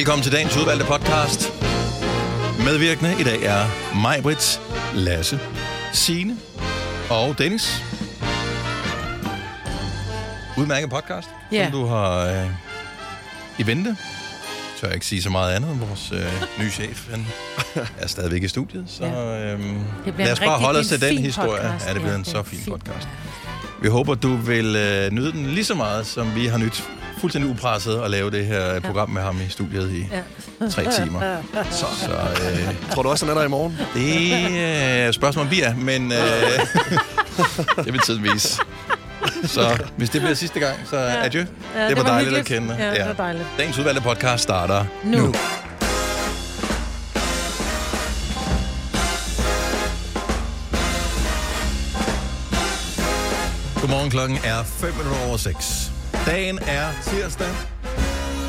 Velkommen til dagens udvalgte podcast. Medvirkende i dag er mig, Britt, Lasse, Signe og Dennis. Udmærket podcast, Ja. som du har øh, i vente. Tør jeg ikke sige så meget andet. Vores øh, nye chef han er stadigvæk i studiet, så øh, lad os bare holde os til en den historie. podcast. Ja, det bliver Ja, en så fin fin podcast. Vi håber, du vil øh, nyde den lige så meget, som vi har nydt fuldstændig upresset at lave det her program med ham i studiet i Ja. tre timer. Så, så øh, Tror du også, han er der i morgen? det er et spørgsmål, om vi er, men øh, det vil tiden vise. Så hvis det bliver sidste gang, så Ja. adieu. Ja, det var dejligt at hyggeligt. kende. Ja, det var dejligt. Dagens udvalgte podcast starter Nu. nu. Godmorgen, klokken er 5 minutter over 6. Dagen er tirsdag.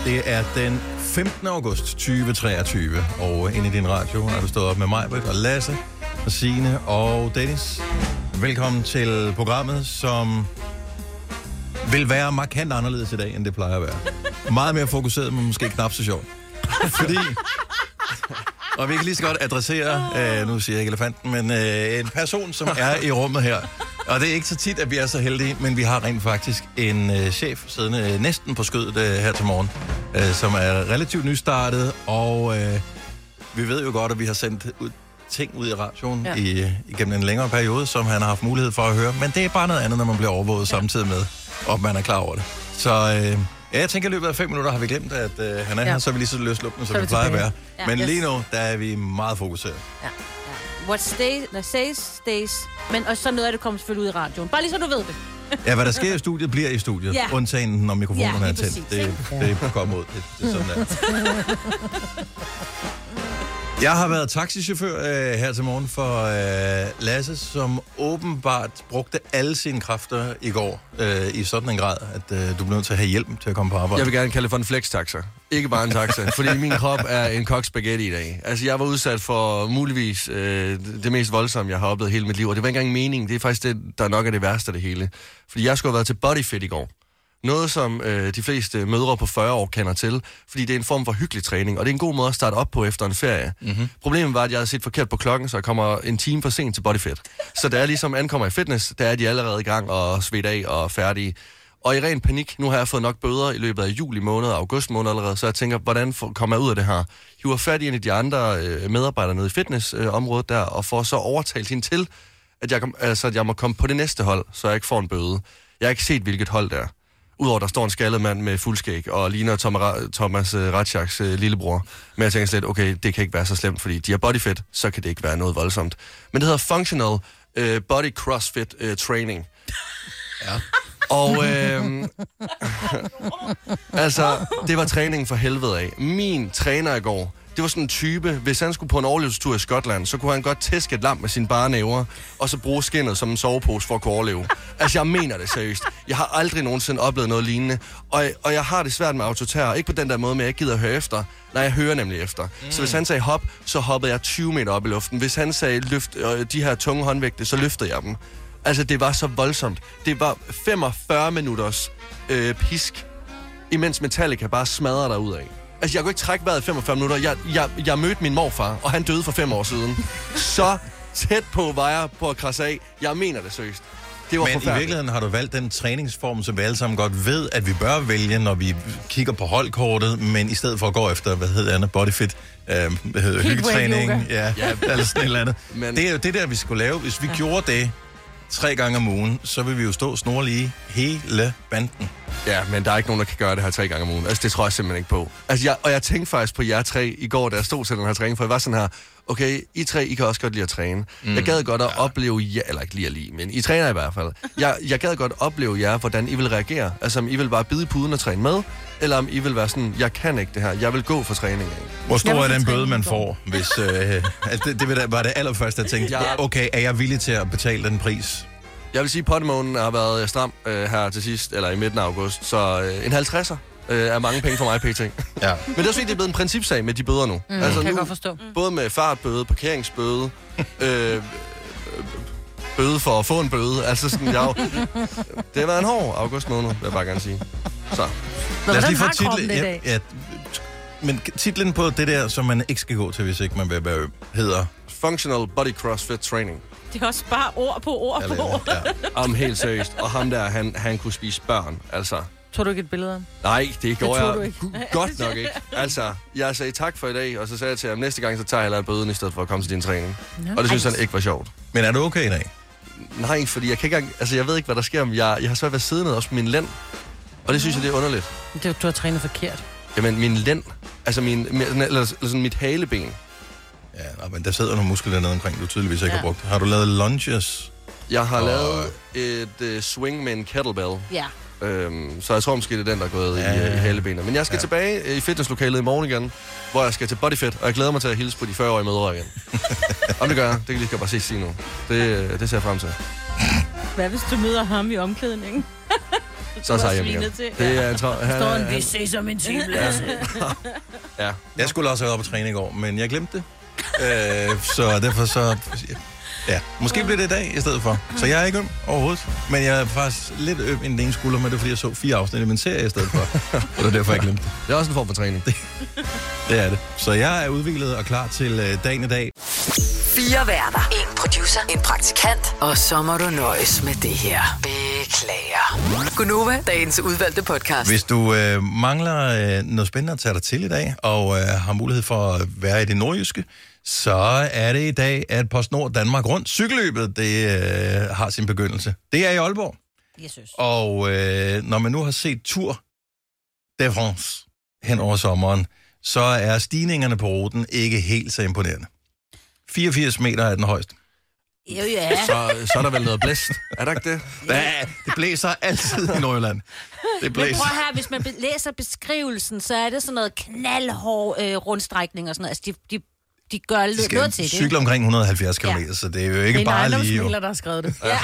Det er den 15. august 2023, og inde i din radio er du stået op med mig, Britt, og Lasse, og Signe og Dennis. Velkommen til programmet, som vil være markant anderledes i dag, end det plejer at være. Meget mere fokuseret, men måske knap så sjovt. Fordi... Og vi kan lige så godt adressere, øh, nu siger jeg ikke elefanten, men øh, en person, som er i rummet her. Og det er ikke så tit, at vi er så heldige, men vi har rent faktisk en øh, chef siddende øh, næsten på skødet øh, her til morgen, øh, som er relativt nystartet, og øh, vi ved jo godt, at vi har sendt ud, ting ud i radioen ja. Ja. i, igennem en længere periode, som han har haft mulighed for at høre, men det er bare noget andet, når man bliver overvåget ja. samtidig med, og man er klar over det. Så øh, ja, jeg tænker, at i løbet af fem minutter har vi glemt, at øh, han er ja. Ja. her, så er vi lige så løst lukkende, som Så vi plejer at være. tilbage. Men Ja. lige Yes. nu, der er vi meget fokuseret. Ja. What stays, der says, stays. Men og så noget af det kommer selvfølgelig ud i radioen. Bare lige så du ved det. Ja, hvad der sker i studiet, bliver i studiet. Ja. Undtagen, når mikrofonerne Ja, er tændt. Det, ikke? det kommer ud. Det, det er sådan der. Jeg har været taxichauffør øh, her til morgen for øh, Lasse, som åbenbart brugte alle sine kræfter i går øh, i sådan en grad, at øh, du blev nødt til at have hjælp til at komme på arbejde. Jeg vil gerne kalde det for en flex-taxa. Ikke bare en taxa, fordi min krop er en kok spaghetti i dag. Altså, jeg var udsat for muligvis øh, det mest voldsomme, jeg har oplevet hele mit liv. Og det var ikke engang meningen. Det er faktisk det, der nok er det værste af det hele. Fordi jeg skulle have været til bodyfit i går. Noget, som øh, de fleste mødre på 40 år kender til, fordi det er en form for hyggelig træning, og det er en god måde at starte op på efter en ferie. Mm-hmm. Problemet var, at jeg havde set forkert på klokken, så jeg kommer en time for sent til bodyfit. Så da jeg ligesom ankommer i fitness, der er de allerede i gang og svedt af og færdige. Og i ren panik, nu har jeg fået nok bøder i løbet af juli måned og august måned allerede, så jeg tænker, hvordan kommer jeg ud af det her? Hiver fat i en af de andre øh, medarbejdere nede i fitnessområdet øh, der, og får så overtalt hende til, at jeg, kom, altså, at jeg må komme på det næste hold, så jeg ikke får en bøde. Jeg har ikke set, hvilket hold det er. Udover, der står en skaldet mand med fuldskæg og ligner Tom, Ra- Thomas uh, Ratchaks uh, lillebror. Men jeg tænker slet, okay, det kan ikke være så slemt, fordi de er bodyfit, så kan det ikke være noget voldsomt. Men det hedder Functional uh, Body CrossFit uh, Training. Ja. Og øh, altså, det var træningen for helvede af. Min træner i går, det var sådan en type, hvis han skulle på en overlevelsestur i Skotland, så kunne han godt tæske et lam med sine bare næver, og så bruge skinnet som en sovepose for at kunne overleve. Altså, jeg mener det seriøst. Jeg har aldrig nogensinde oplevet noget lignende. Og, og jeg har det svært med autotær. Ikke på den der måde, men jeg gider at høre efter. Nej, jeg hører nemlig efter. Mm. Så hvis han sagde hop, så hoppede jeg 20 meter op i luften. Hvis han sagde løft øh, de her tunge håndvægte, så løftede jeg dem. Altså, det var så voldsomt. Det var 45 minutters øh, pisk, imens Metallica bare smadrer dig ud af. Altså, jeg kunne ikke trække vejret i 45 minutter. Jeg, jeg, jeg mødte min morfar, og han døde for fem år siden. Så tæt på var jeg på at krasse af. Jeg mener det seriøst. Det var Men i virkeligheden har du valgt den træningsform, som vi alle sammen godt ved, at vi bør vælge, når vi kigger på holdkortet, men i stedet for at gå efter, hvad hedder det, bodyfit, øh, hvad hedder hyggetræning, ja, ja, eller sådan et eller andet. Men- Det er jo det der, vi skulle lave. Hvis vi ja. gjorde det tre gange om ugen, så vil vi jo stå snorlige hele banden. Ja, men der er ikke nogen, der kan gøre det her tre gange om ugen. Altså, det tror jeg simpelthen ikke på. Altså, jeg, og jeg tænkte faktisk på jer tre i går, da jeg stod til den her træning, for jeg var sådan her, okay, I tre, I kan også godt lide at træne. Mm. Jeg gad godt at opleve jer, eller ikke lige at lide, men I træner i hvert fald. Jeg, jeg gad godt opleve jer, hvordan I vil reagere. Altså, om I vil bare bide i puden og træne med, eller om I vil være sådan, jeg kan ikke det her, jeg vil gå for træning. Ikke? Hvor stor er den bøde, man får? Hvis, øh, altså det, det var det allerførste, jeg tænkte, Ja. okay, er jeg villig til at betale den pris? Jeg vil sige, at pottemånen har været stram øh, her til sidst, eller i midten af august, så øh, en 50'er øh, er mange penge for mig, pt. Ja. Men det er også fordi, det er blevet en principsag med de bøder nu. Mm, kan jeg godt forstå. Både med fartbøde, parkeringsbøde, øh, øh, bøde for at få en bøde. Altså sådan, jeg, jo- det har været en hård august måned, vil jeg bare gerne sige. Så. Nå, Lad os lige få titlen. det i dag? Ja, ja, men titlen på det der, som man ikke skal gå til, hvis ikke man vil være øm, hedder... Functional Body CrossFit Training. Det er også bare ord på ord på ord. ja. Om helt seriøst. Og ham der, han, han kunne spise børn. Altså, Tog du ikke et billede af ham? nej, det gjorde tog jeg du ikke. godt nok ikke. Altså, jeg sagde tak for i dag, og så sagde jeg til ham, næste gang, så tager jeg bøden i stedet for at komme til din træning. Og det synes han ikke var sjovt. Men er du okay i dag? Nej, fordi jeg kan ikke engang, altså jeg ved ikke, hvad der sker, men jeg, jeg har svært ved at sidde ned også på min lænd. Og det synes jeg, det er underligt. Det, du har trænet forkert. Jamen, min lænd, altså min, min- eller, eller sådan mit haleben. Ja, men der sidder nogle muskler dernede omkring, du tydeligvis ikke Ja. har brugt. Har du lavet lunges? Jeg har Og- lavet et uh, swing med en kettlebell. Ja. Øhm, så jeg tror måske, det er den, der er gået Ja. ja. i, i halebenet. Men jeg skal Ja. ja. tilbage øh, i fitnesslokalet i morgen igen, hvor jeg skal til Bodyfit, og jeg glæder mig til at hilse på de 40-årige mødre igen. Om det gør jeg. Det kan jeg lige skal bare se sige nu. Det, øh, det ser jeg frem til. Hvad hvis du møder ham i omklædningen? Så tager jeg hjem igen. Svinet til. Det er en tro... Han, Står er- en, vi han, ses om en time. ja. Jeg skulle også have været på træning i går, men jeg glemte det. øh, så derfor så... Ja, måske bliver det i dag i stedet for. Så jeg er ikke øm overhovedet. Men jeg er faktisk lidt øm i den ene skulder, men det er fordi, jeg så fire afsnit i min serie i stedet for. Og det er derfor, jeg glemte det. Det er også en form for træning. Det er det. Så jeg er udviklet og klar til øh, dagen i dag. Fire værter. En producer. En praktikant. Og så må du nøjes med det her. Beklager. Gunova, dagens udvalgte podcast. Hvis du øh, mangler øh, noget spændende at tage dig til i dag, og øh, har mulighed for at være i det nordjyske, så er det i dag, at PostNord Danmark Rundt cykelløbet, det øh, har sin begyndelse. Det er i Aalborg. Jeg synes. Og øh, når man nu har set Tour de France hen over sommeren, så er stigningerne på ruten ikke helt så imponerende. 84 meter er den højeste. Jo, ja. Så, så er der vel noget blæst. Er der ikke det? Ja, det blæser altid i Nordjylland. Det Men blæser. prøv her, hvis man læser beskrivelsen, så er det sådan noget knaldhård øh, rundstrækning og sådan noget. Altså, de, de, de gør De skal noget til det. cykle omkring 170 km, Ja. så det er jo Det ikke er en bare lige... Jo. ejendomsmægler, der har skrevet det. Ja.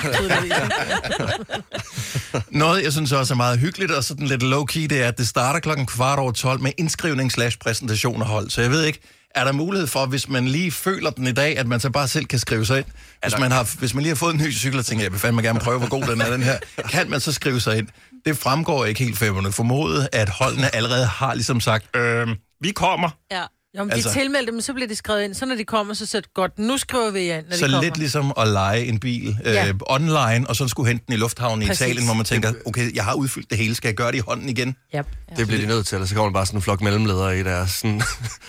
Noget, jeg synes også er meget hyggeligt og sådan lidt low-key, det er, at det starter klokken kvart over 12 med indskrivning slash præsentation af hold. Så jeg ved ikke, er der mulighed for, hvis man lige føler den i dag, at man så bare selv kan skrive sig ind? Hvis man, har, hvis man lige har fået en ny cykel og tænker, jeg vil fandme gerne prøve, hvor god den er, den her, kan man så skrive sig ind? Det fremgår ikke helt femmerne. Formodet, at holdene allerede har ligesom sagt, øh, vi kommer. Ja. Jo, men Altså- de tilmeldte dem, så bliver de skrevet ind. Så når de kommer, så sæt godt, nu skriver vi ind, når Så de kommer. lidt ligesom at lege en bil øh, Ja. online, og så skulle hente den i lufthavnen i Præcis. Italien, hvor man tænker, okay, jeg har udfyldt det hele, skal jeg gøre det i hånden igen? Ja. Det bliver de nødt til, ellers så kommer der bare sådan en flok mellemledere i deres sådan,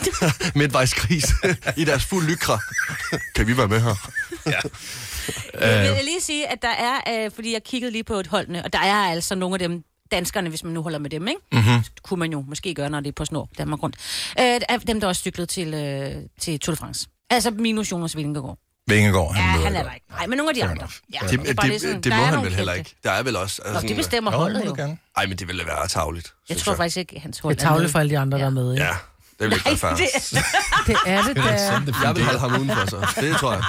midtvejskrise, i deres fuld lykra. kan vi være med her? Jeg vil lige sige, at der er, øh, fordi jeg kiggede lige på et holdene, og der er altså nogle af dem, danskerne, hvis man nu holder med dem, ikke? Mhm. Mm-hmm. kunne man jo måske gøre, når det er på snor Danmark rundt. Øh, dem, der også cyklet til, øh, til Tour de France. Altså minus Jonas Vingegaard. Vingegaard, Ja, han, han møder er der ikke. Nej, men nogle af de andre. Ja, Det, er det, bare det, sådan, det må han vel heller ikke. Der er vel også... Nå, Altså, det bestemmer holdet det jo. du gerne. Ej, men det ville være tavligt. Jeg tror faktisk ikke, hans hold Det er tavle for alle de andre, der er med. Ikke? Ja, det vil ikke være fair. det, Det er det, der. Jeg vil holde ham udenfor, så. Det tror jeg.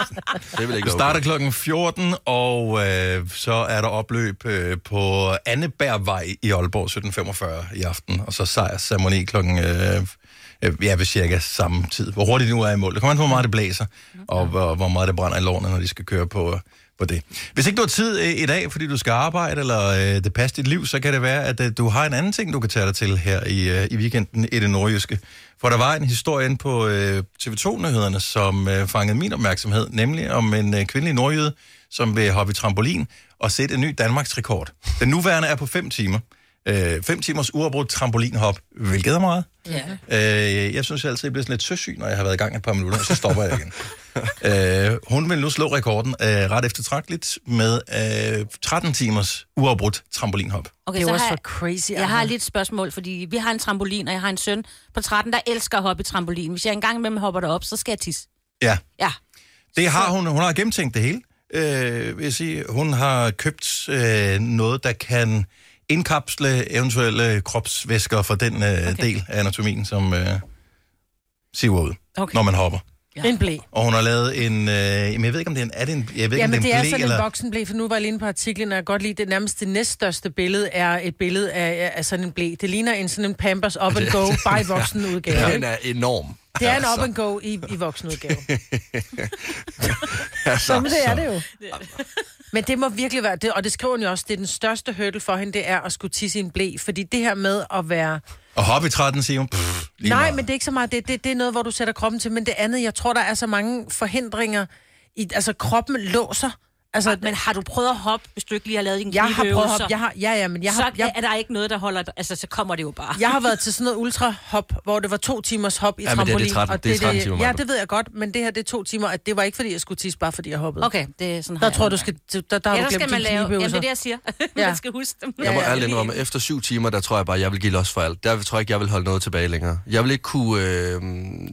Det vil ikke Det være starter okay. klokken 14, og øh, så er der opløb øh, på Annebergvej i Aalborg 17.45 i aften, og så sejrsceremoni klokken, øh, øh, ja, ved cirka samme tid. Hvor hurtigt nu er i mål. Det kommer an på, hvor meget det blæser, og hvor, hvor meget det brænder i lårene, når de skal køre på, på det. Hvis ikke du har tid øh, i dag, fordi du skal arbejde, eller øh, det passer dit liv, så kan det være, at øh, du har en anden ting, du kan tage dig til her i, øh, i weekenden i det nordjyske. For der var en historie inde på øh, TV2-nyhederne, som øh, fangede min opmærksomhed, nemlig om en øh, kvindelig nordjyde, som vil hoppe i trampolin og sætte en ny Danmarks rekord. Den nuværende er på 5 timer. 5 timers uafbrudt trampolinhop, hvilket er meget. ja. Øh, jeg synes altid, jeg bliver sådan lidt søsyg, når jeg har været i gang et par minutter, og så stopper jeg igen. øh, hun vil nu slå rekorden øh, ret eftertragteligt med øh, 13 timers uafbrudt trampolinhop. Okay, Det er så også for crazy. jeg har lige et spørgsmål, fordi vi har en trampolin, og jeg har en søn på 13, der elsker at hoppe i trampolin. Hvis jeg engang med hopper derop, så skal jeg tisse. Ja, Ja. det har hun. Hun har gennemtænkt det hele. Øh, vil jeg sige. Hun har købt øh, noget, der kan indkapsle eventuelle kropsvæsker for den øh, okay. del af anatomien, som øh, siver ud, Okay. når man hopper. En blæ. Og hun har lavet en... Øh, jamen, jeg ved ikke, om det er en... Er det en jeg ved ikke, om Jamen, det det er er en blæ, sådan eller... en voksenblæ, for nu var jeg lige inde på artiklen, og jeg godt lide det. Nærmest det næststørste billede er et billede af, af sådan en blæ. Det ligner en sådan en Pampers up and go, by voksen udgave. Den er enorm. Det er en up and go i, i voksen udgave. Altså, Jamen, det er det jo. Men det må virkelig være, det, og det skriver hun jo også, det er den største hurdle for hende, det er at skulle tisse i en blæ. Fordi det her med at være... Og hoppe i 13, siger hun, pff, Nej, meget. men det er ikke så meget. Det, det, det er noget, hvor du sætter kroppen til. Men det andet, jeg tror, der er så mange forhindringer. I, altså, kroppen låser. Altså, Men har du prøvet at hoppe, hvis du ikke lige har lavet din jeg har prøvet at hoppe. Jeg har, ja, ja, men jeg så har, jeg, er der ikke noget, der holder... Altså, så kommer det jo bare. jeg har været til sådan noget ultrahop, hvor det var to timers hop i Ja, men det er trampolin. det 13 og det er 13 timer, Ja, det ved jeg godt, men det her, det er to timer, at det var ikke, fordi jeg skulle tisse, bare fordi jeg hoppede. Okay, det er sådan Der har tror jeg du det. skal, der, der har Ja, du der glemt skal man lave... Jamen, det er det, jeg siger. Ja. man skal huske dem. Jeg må Ja, ærligt indrømme, efter syv timer, der tror jeg bare, jeg vil give los for alt. Der tror jeg ikke, jeg vil holde noget tilbage længere. Jeg vil ikke kunne... Øh,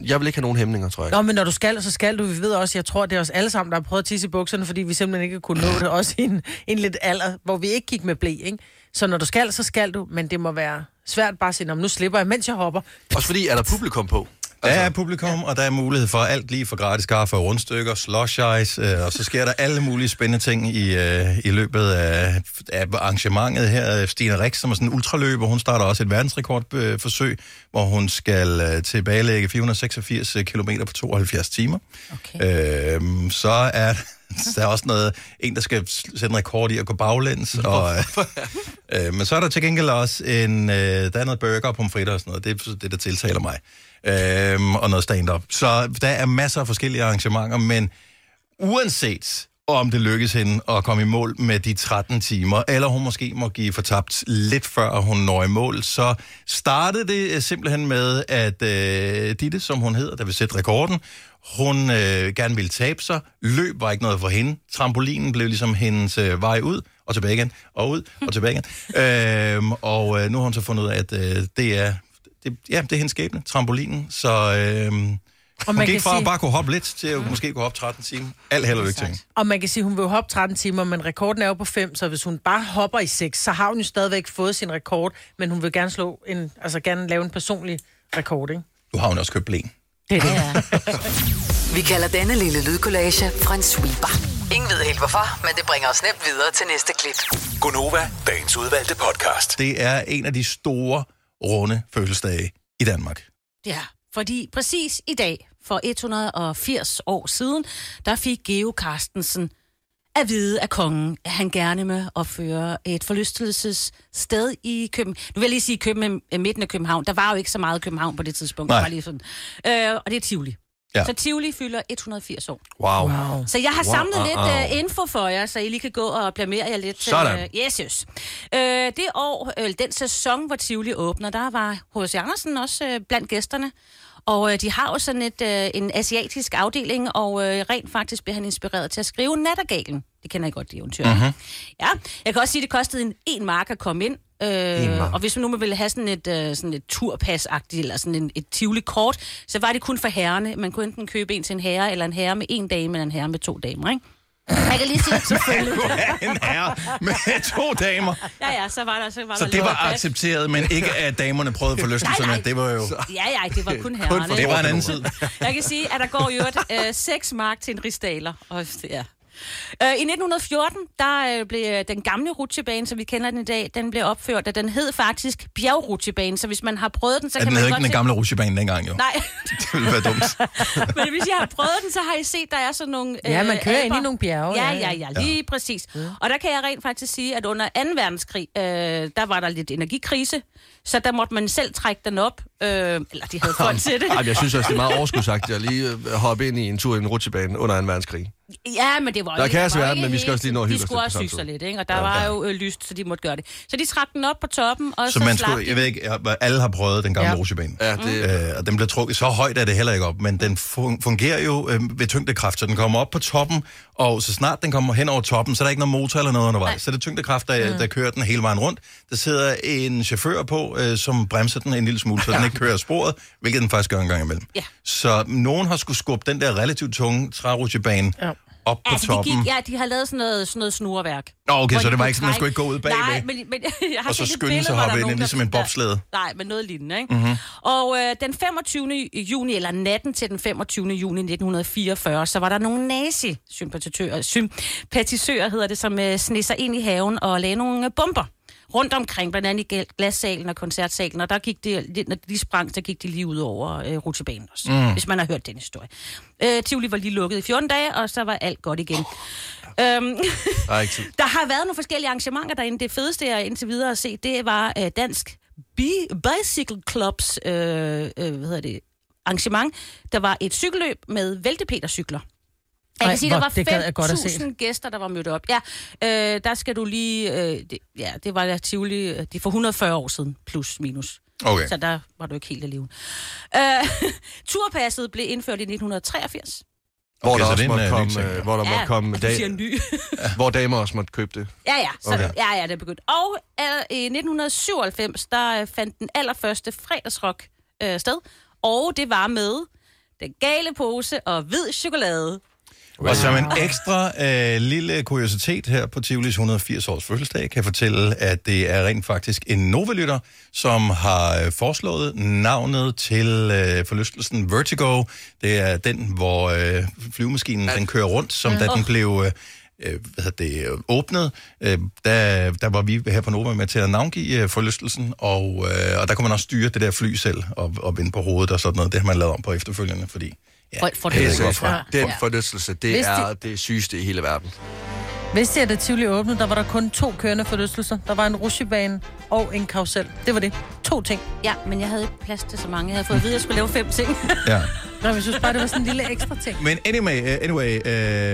jeg vil ikke have nogen hæmninger, tror jeg. Nå, men når du skal, så skal du. Vi ved også, jeg tror, det er os alle sammen, der har prøvet at tisse i bukserne, fordi vi simpelthen ikke kunne nå det. Også i en, en lidt alder, hvor vi ikke gik med blæ, ikke? Så når du skal, så skal du, men det må være svært bare at sige, "Nå, men nu slipper jeg, mens jeg hopper. Også fordi, er der publikum på? Der er publikum, og der er mulighed for alt lige for gratis kaffe og rundstykker, slush ice, øh, og så sker der alle mulige spændende ting i, øh, i løbet af, af arrangementet her. Stine Rix, som er sådan en ultraløber, hun starter også et verdensrekordforsøg, hvor hun skal øh, tilbagelægge 486 km på 72 timer. Okay. Øhm, så er der er også noget, en, der skal sætte en rekord i at gå baglæns. Og, øh, men så er der til gengæld også en, øh, der er noget burger og pomfritter og sådan noget. Det er det, der tiltaler mig. Øhm, og noget stand-up. Så der er masser af forskellige arrangementer, men uanset om det lykkes hende at komme i mål med de 13 timer, eller hun måske må give fortabt lidt før hun når i mål, så startede det øh, simpelthen med, at øh, Ditte, som hun hedder, der vil sætte rekorden, hun øh, gerne ville tabe sig. Løb var ikke noget for hende. Trampolinen blev ligesom hendes øh, vej ud, og tilbage igen, og ud, og tilbage igen. øhm, og øh, nu har hun så fundet ud af, at øh, det er det, ja, det er hendes skæbne, trampolinen. Så øh, hun man gik kan fra sige- at bare kunne hoppe lidt, til at måske kunne hoppe 13 timer. Alt held og lykke til. Og man kan sige, at hun vil hoppe 13 timer, men rekorden er jo på 5, så hvis hun bare hopper i 6, så har hun jo stadigvæk fået sin rekord, men hun vil gerne slå en, altså gerne lave en personlig rekord, ikke? Du har hun også købt blæn. Det er det. Ja. Vi kalder denne lille lydkollage en sweeper. Ingen ved helt hvorfor, men det bringer os nemt videre til næste klip. Gunova, dagens udvalgte podcast. Det er en af de store, runde fødselsdage i Danmark. Ja, fordi præcis i dag, for 180 år siden, der fik Geo Carstensen at vide af kongen, at han gerne med opføre et forlystelsessted i København. Nu vil jeg lige sige København, midten af København. Der var jo ikke så meget København på det tidspunkt. Nej. Bare lige sådan. Øh, og det er Tivoli. Ja. Så Tivoli fylder 180 år. Wow. Wow. Så jeg har Wow. samlet lidt Wow. uh, info for jer, så I lige kan gå og blamere jer lidt. Sådan. Uh, yes, yes. Uh, det år, uh, den sæson, hvor Tivoli åbner, der var H.C. Andersen også uh, blandt gæsterne. Og uh, de har jo sådan et, uh, en asiatisk afdeling, og uh, rent faktisk blev han inspireret til at skrive Nattergalen. Det kender I godt, det eventyr. Mm-hmm. Ja, jeg kan også sige, at det kostede en, en mark at komme ind. Øh, og hvis man nu ville have sådan et, øh, sådan et turpas-agtigt, eller sådan en, et tivoli-kort, så var det kun for herrene. Man kunne enten købe en til en herre, eller en herre med en dame, eller en herre med to damer, ikke? Jeg kan lige sige, selvfølgelig. en herre med to damer. Ja, ja, så var der, så var Så der det var at plads. accepteret, men ikke at damerne prøvede forlystelserne. Nej, nej. Det var jo... Ja, ja, det var kun herrerne. Det var en anden tid. Jeg kan sige, at der går jo øh, 6 mark til en rigsdaler. Og, ja. Øh, I 1914, der øh, blev den gamle rutsjebane, som vi kender den i dag, den blev opført, og den hed faktisk bjergrutsjebane, så hvis man har prøvet den, så Ja, kan den man godt ikke den se- gamle rutsjebane dengang, jo. Nej, Det ville være dumt. men hvis jeg har prøvet den, så har I set, der er sådan nogle... Ja, man kører ind i nogle bjerge, Ja, ja, ja, ja. ja, lige ja. præcis. Og der kan jeg rent faktisk sige, at under 2. verdenskrig, øh, der var der lidt energikrise, så der måtte man selv trække den op. Øh, eller de havde folk til det. Ej, men jeg synes også, det er meget overskudsagt at lige øh, hoppe ind i en tur i en rutsjebane under 2. verdenskrig. Ja, men det var Der kan altså var være ikke den, men vi skal også lige nå at hygge De os skulle også hygge sig lidt, ikke? Og der var jo øh, lyst, så de måtte gøre det. Så de trak den op på toppen, og Så så, man skulle, de jeg ved ikke, jeg- alle har prøvet den gamle Ja. rutsjebane. Ja, det, Øh, og den bliver trukket så højt er det heller ikke op, men den fun- fungerer jo øh, ved tyngdekraft, så den kommer op på toppen, og så snart den kommer hen over toppen, så er der ikke noget motor eller noget undervejs. Nej. Så er det tyngdekraft, der, der kører den hele vejen rundt. Der sidder en chauffør på, øh, som bremser den en lille smule, så den ikke kører af sporet, hvilket den faktisk gør en gang imellem. Ja. Så nogen har skulle skubbe den der relativt tunge trærutsjebane Ja. op på Altså, de, toppen. gik, ja, de har lavet sådan noget, sådan noget snurværk. Nå, okay, så de det var ikke sådan, man skulle ikke gå ud bagved. Nej, men, men jeg har Og så skynde sig hoppe ind, ligesom en bobslæde. Der, nej, men noget lignende, ikke? Mm-hmm. Og øh, den 25. juni, eller natten til den 25. juni 1944, så var der nogle nazi-sympatisører, sympatisører hedder det, som øh, sned sig ind i haven og lagde nogle øh, bomber rundt omkring, blandt andet i glassalen og koncertsalen, og der gik det, når de sprang, så gik de lige ud over øh, rutsjebanen også, mm. hvis man har hørt den historie. Øh, Tivoli var lige lukket i 14 dage, og så var alt godt igen. Øhm, der er ikke tid. der har været nogle forskellige arrangementer derinde. Det fedeste, jeg indtil videre har set, det var øh, Dansk Bi- Bicycle Clubs øh, øh, hvad hedder det, arrangement. Der var et cykelløb med væltepetercykler. Jeg kan sige, der var det gad jeg godt at se. 5.000 gæster, der var mødt op. Ja, øh, der skal du lige... Øh, det, ja, det var der Tivoli... øh, Det er for 140 år siden, plus minus. Okay. Så der var du ikke helt alene. Øh, turpasset blev indført i 1983. Hvor Okay, der så også måtte øh, ny komme, øh, ja. hvor der måtte komme dag, ny. hvor damer også måtte købe det. Ja, ja, så, Okay. okay. ja, ja, det er begyndt. Og øh, i 1997, der øh, fandt den allerførste fredagsrock øh, sted, og det var med den gale pose og hvid chokolade. Og som en ekstra øh, lille kuriositet her på Tivolis 180 års fødselsdag, kan jeg fortælle, at det er rent faktisk en Nova-lytter, som har øh, foreslået navnet til øh, forlystelsen Vertigo. Det er den, hvor øh, flyvemaskinen den kører rundt, som da den blev... Øh, øh, hvad det, øh, åbnet, øh, der, der var vi her på Nova med til at navngive øh, forlystelsen, og, øh, og der kunne man også styre det der fly selv, og, og vinde på hovedet og sådan noget. Det har man lavet om på efterfølgende, fordi... Ja, Folk får det ikke, godt hvorfor. fra. Den forlystelse, det Hvis de- er det sygeste i hele verden. Hvis det er det Tivoli åbnede, der var der kun to kørende forlystelser. Der var en rutsjebane og en karusel. Det var det. To ting. Ja, men jeg havde ikke plads til så mange. Jeg havde fået at vide, at jeg skulle lave fem ting. Ja. Nå, jeg synes bare, det var sådan en lille ekstra ting. Men anyway, uh, anyway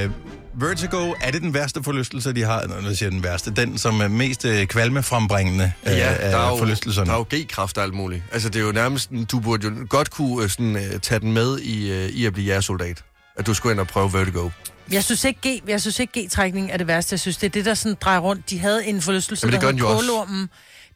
uh, Vertigo, er det den værste forlystelse, de har? Nå, nu siger den værste. Den, som er mest uh, kvalmefrembringende uh, Ja, af der er, jo, forlystelserne. der er jo G-kraft og alt muligt. Altså, det er jo nærmest, du burde jo godt kunne øh, sådan, uh, tage den med i, uh, i at blive jægersoldat. At du skulle ind og prøve Vertigo. Jeg synes ikke, G, jeg synes ikke G-trækning er det værste. Jeg synes, det er det, der sådan drejer rundt. De havde en forlystelse, Jamen, det der gør den jo hed også. Kålormen.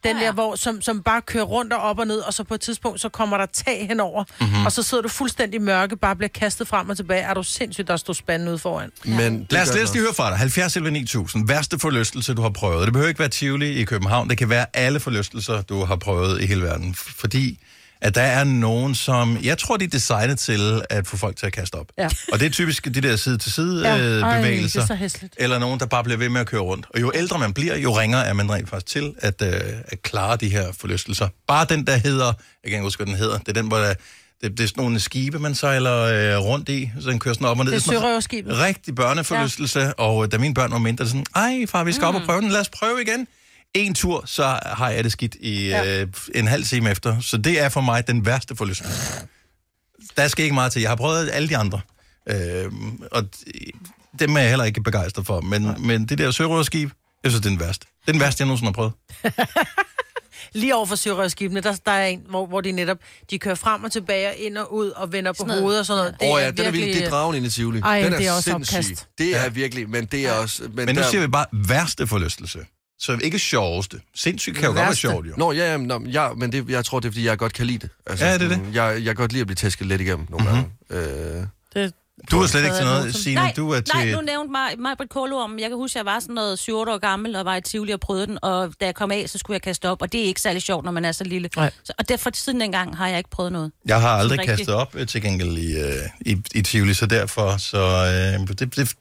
Den ja. der, hvor, som, som bare kører rundt og op og ned, og så på et tidspunkt, så kommer der tag henover, Mhm. mm-hmm. og så sidder du fuldstændig mørke, bare bliver kastet frem og tilbage. Er du sindssygt, der står spanden ude foran? Ja. Men Lad os os lige høre fra dig. 70 11 9000. Værste forlystelse, du har prøvet. Det behøver ikke være Tivoli i København. Det kan være alle forlystelser, du har prøvet i hele verden. Fordi at der er nogen, som... Jeg tror, de er designet til at få folk til at kaste op. Ja. Og det er typisk de der side-til-side Ja. øh, Ej, er. Eller nogen, der bare bliver ved med at køre rundt. Og jo ældre man bliver, jo ringere er man rent faktisk til at, øh, at klare de her forlystelser. Bare den, der hedder... Jeg kan ikke huske, hvad den hedder. Det er den, hvor der, det, det er sådan nogle skibe, man sejler øh, rundt i. Så den kører sådan op og ned. Det er sørøverskibet. Rigtig børneforlystelse, ja. og øh, da mine børn var mindre, sådan, ej far, vi skal op og prøve den, lad os prøve igen. En tur, så har jeg det skidt i ja. øh, en halv time efter. Så det er for mig den værste forlystelse. Der skal ikke meget til. Jeg har prøvet alle de andre. Øh, og dem er jeg heller ikke begejstret for. Men, men det der sørøverskib, jeg synes, det er den værste. Det er den værste, jeg nogensinde har prøvet. Lige over for sørøverskibene, der, der er en, hvor, hvor de netop, de kører frem og tilbage, ind og ud, og vender på noget. hovedet og sådan noget. Åh oh, ja, den er virkelig, det er dragen ind i Tivoli. Ej, den det er også sindssyg. opkast. Det er virkelig, men det er også... Men, Men nu der- siger vi bare værste forlystelse. Så ikke sjoveste. Sindssygt kan jo godt være sjovt, jo. Nå, ja, ja, nå, ja men det, jeg tror, det er, fordi jeg godt kan lide det. Altså, Ja, det er det. Jeg, jeg kan godt lide at blive tæsket lidt igennem nogle Mhm. gange. Øh, Det, Du er slet ikke til noget, Signe. nej, Du er til... nej, nu nævnte mig, mig Britt Kålorm. Jeg kan huske, at jeg var sådan noget 7 år gammel og var i Tivoli og prøvede den. Og da jeg kom af, så skulle jeg kaste op. Og det er ikke særlig sjovt, når man er så lille. Nej. Så, og derfor siden dengang har jeg ikke prøvet noget. Jeg har aldrig kastet op øh, til gengæld i, øh, i, i Tivoli, så derfor, så øh, det, det,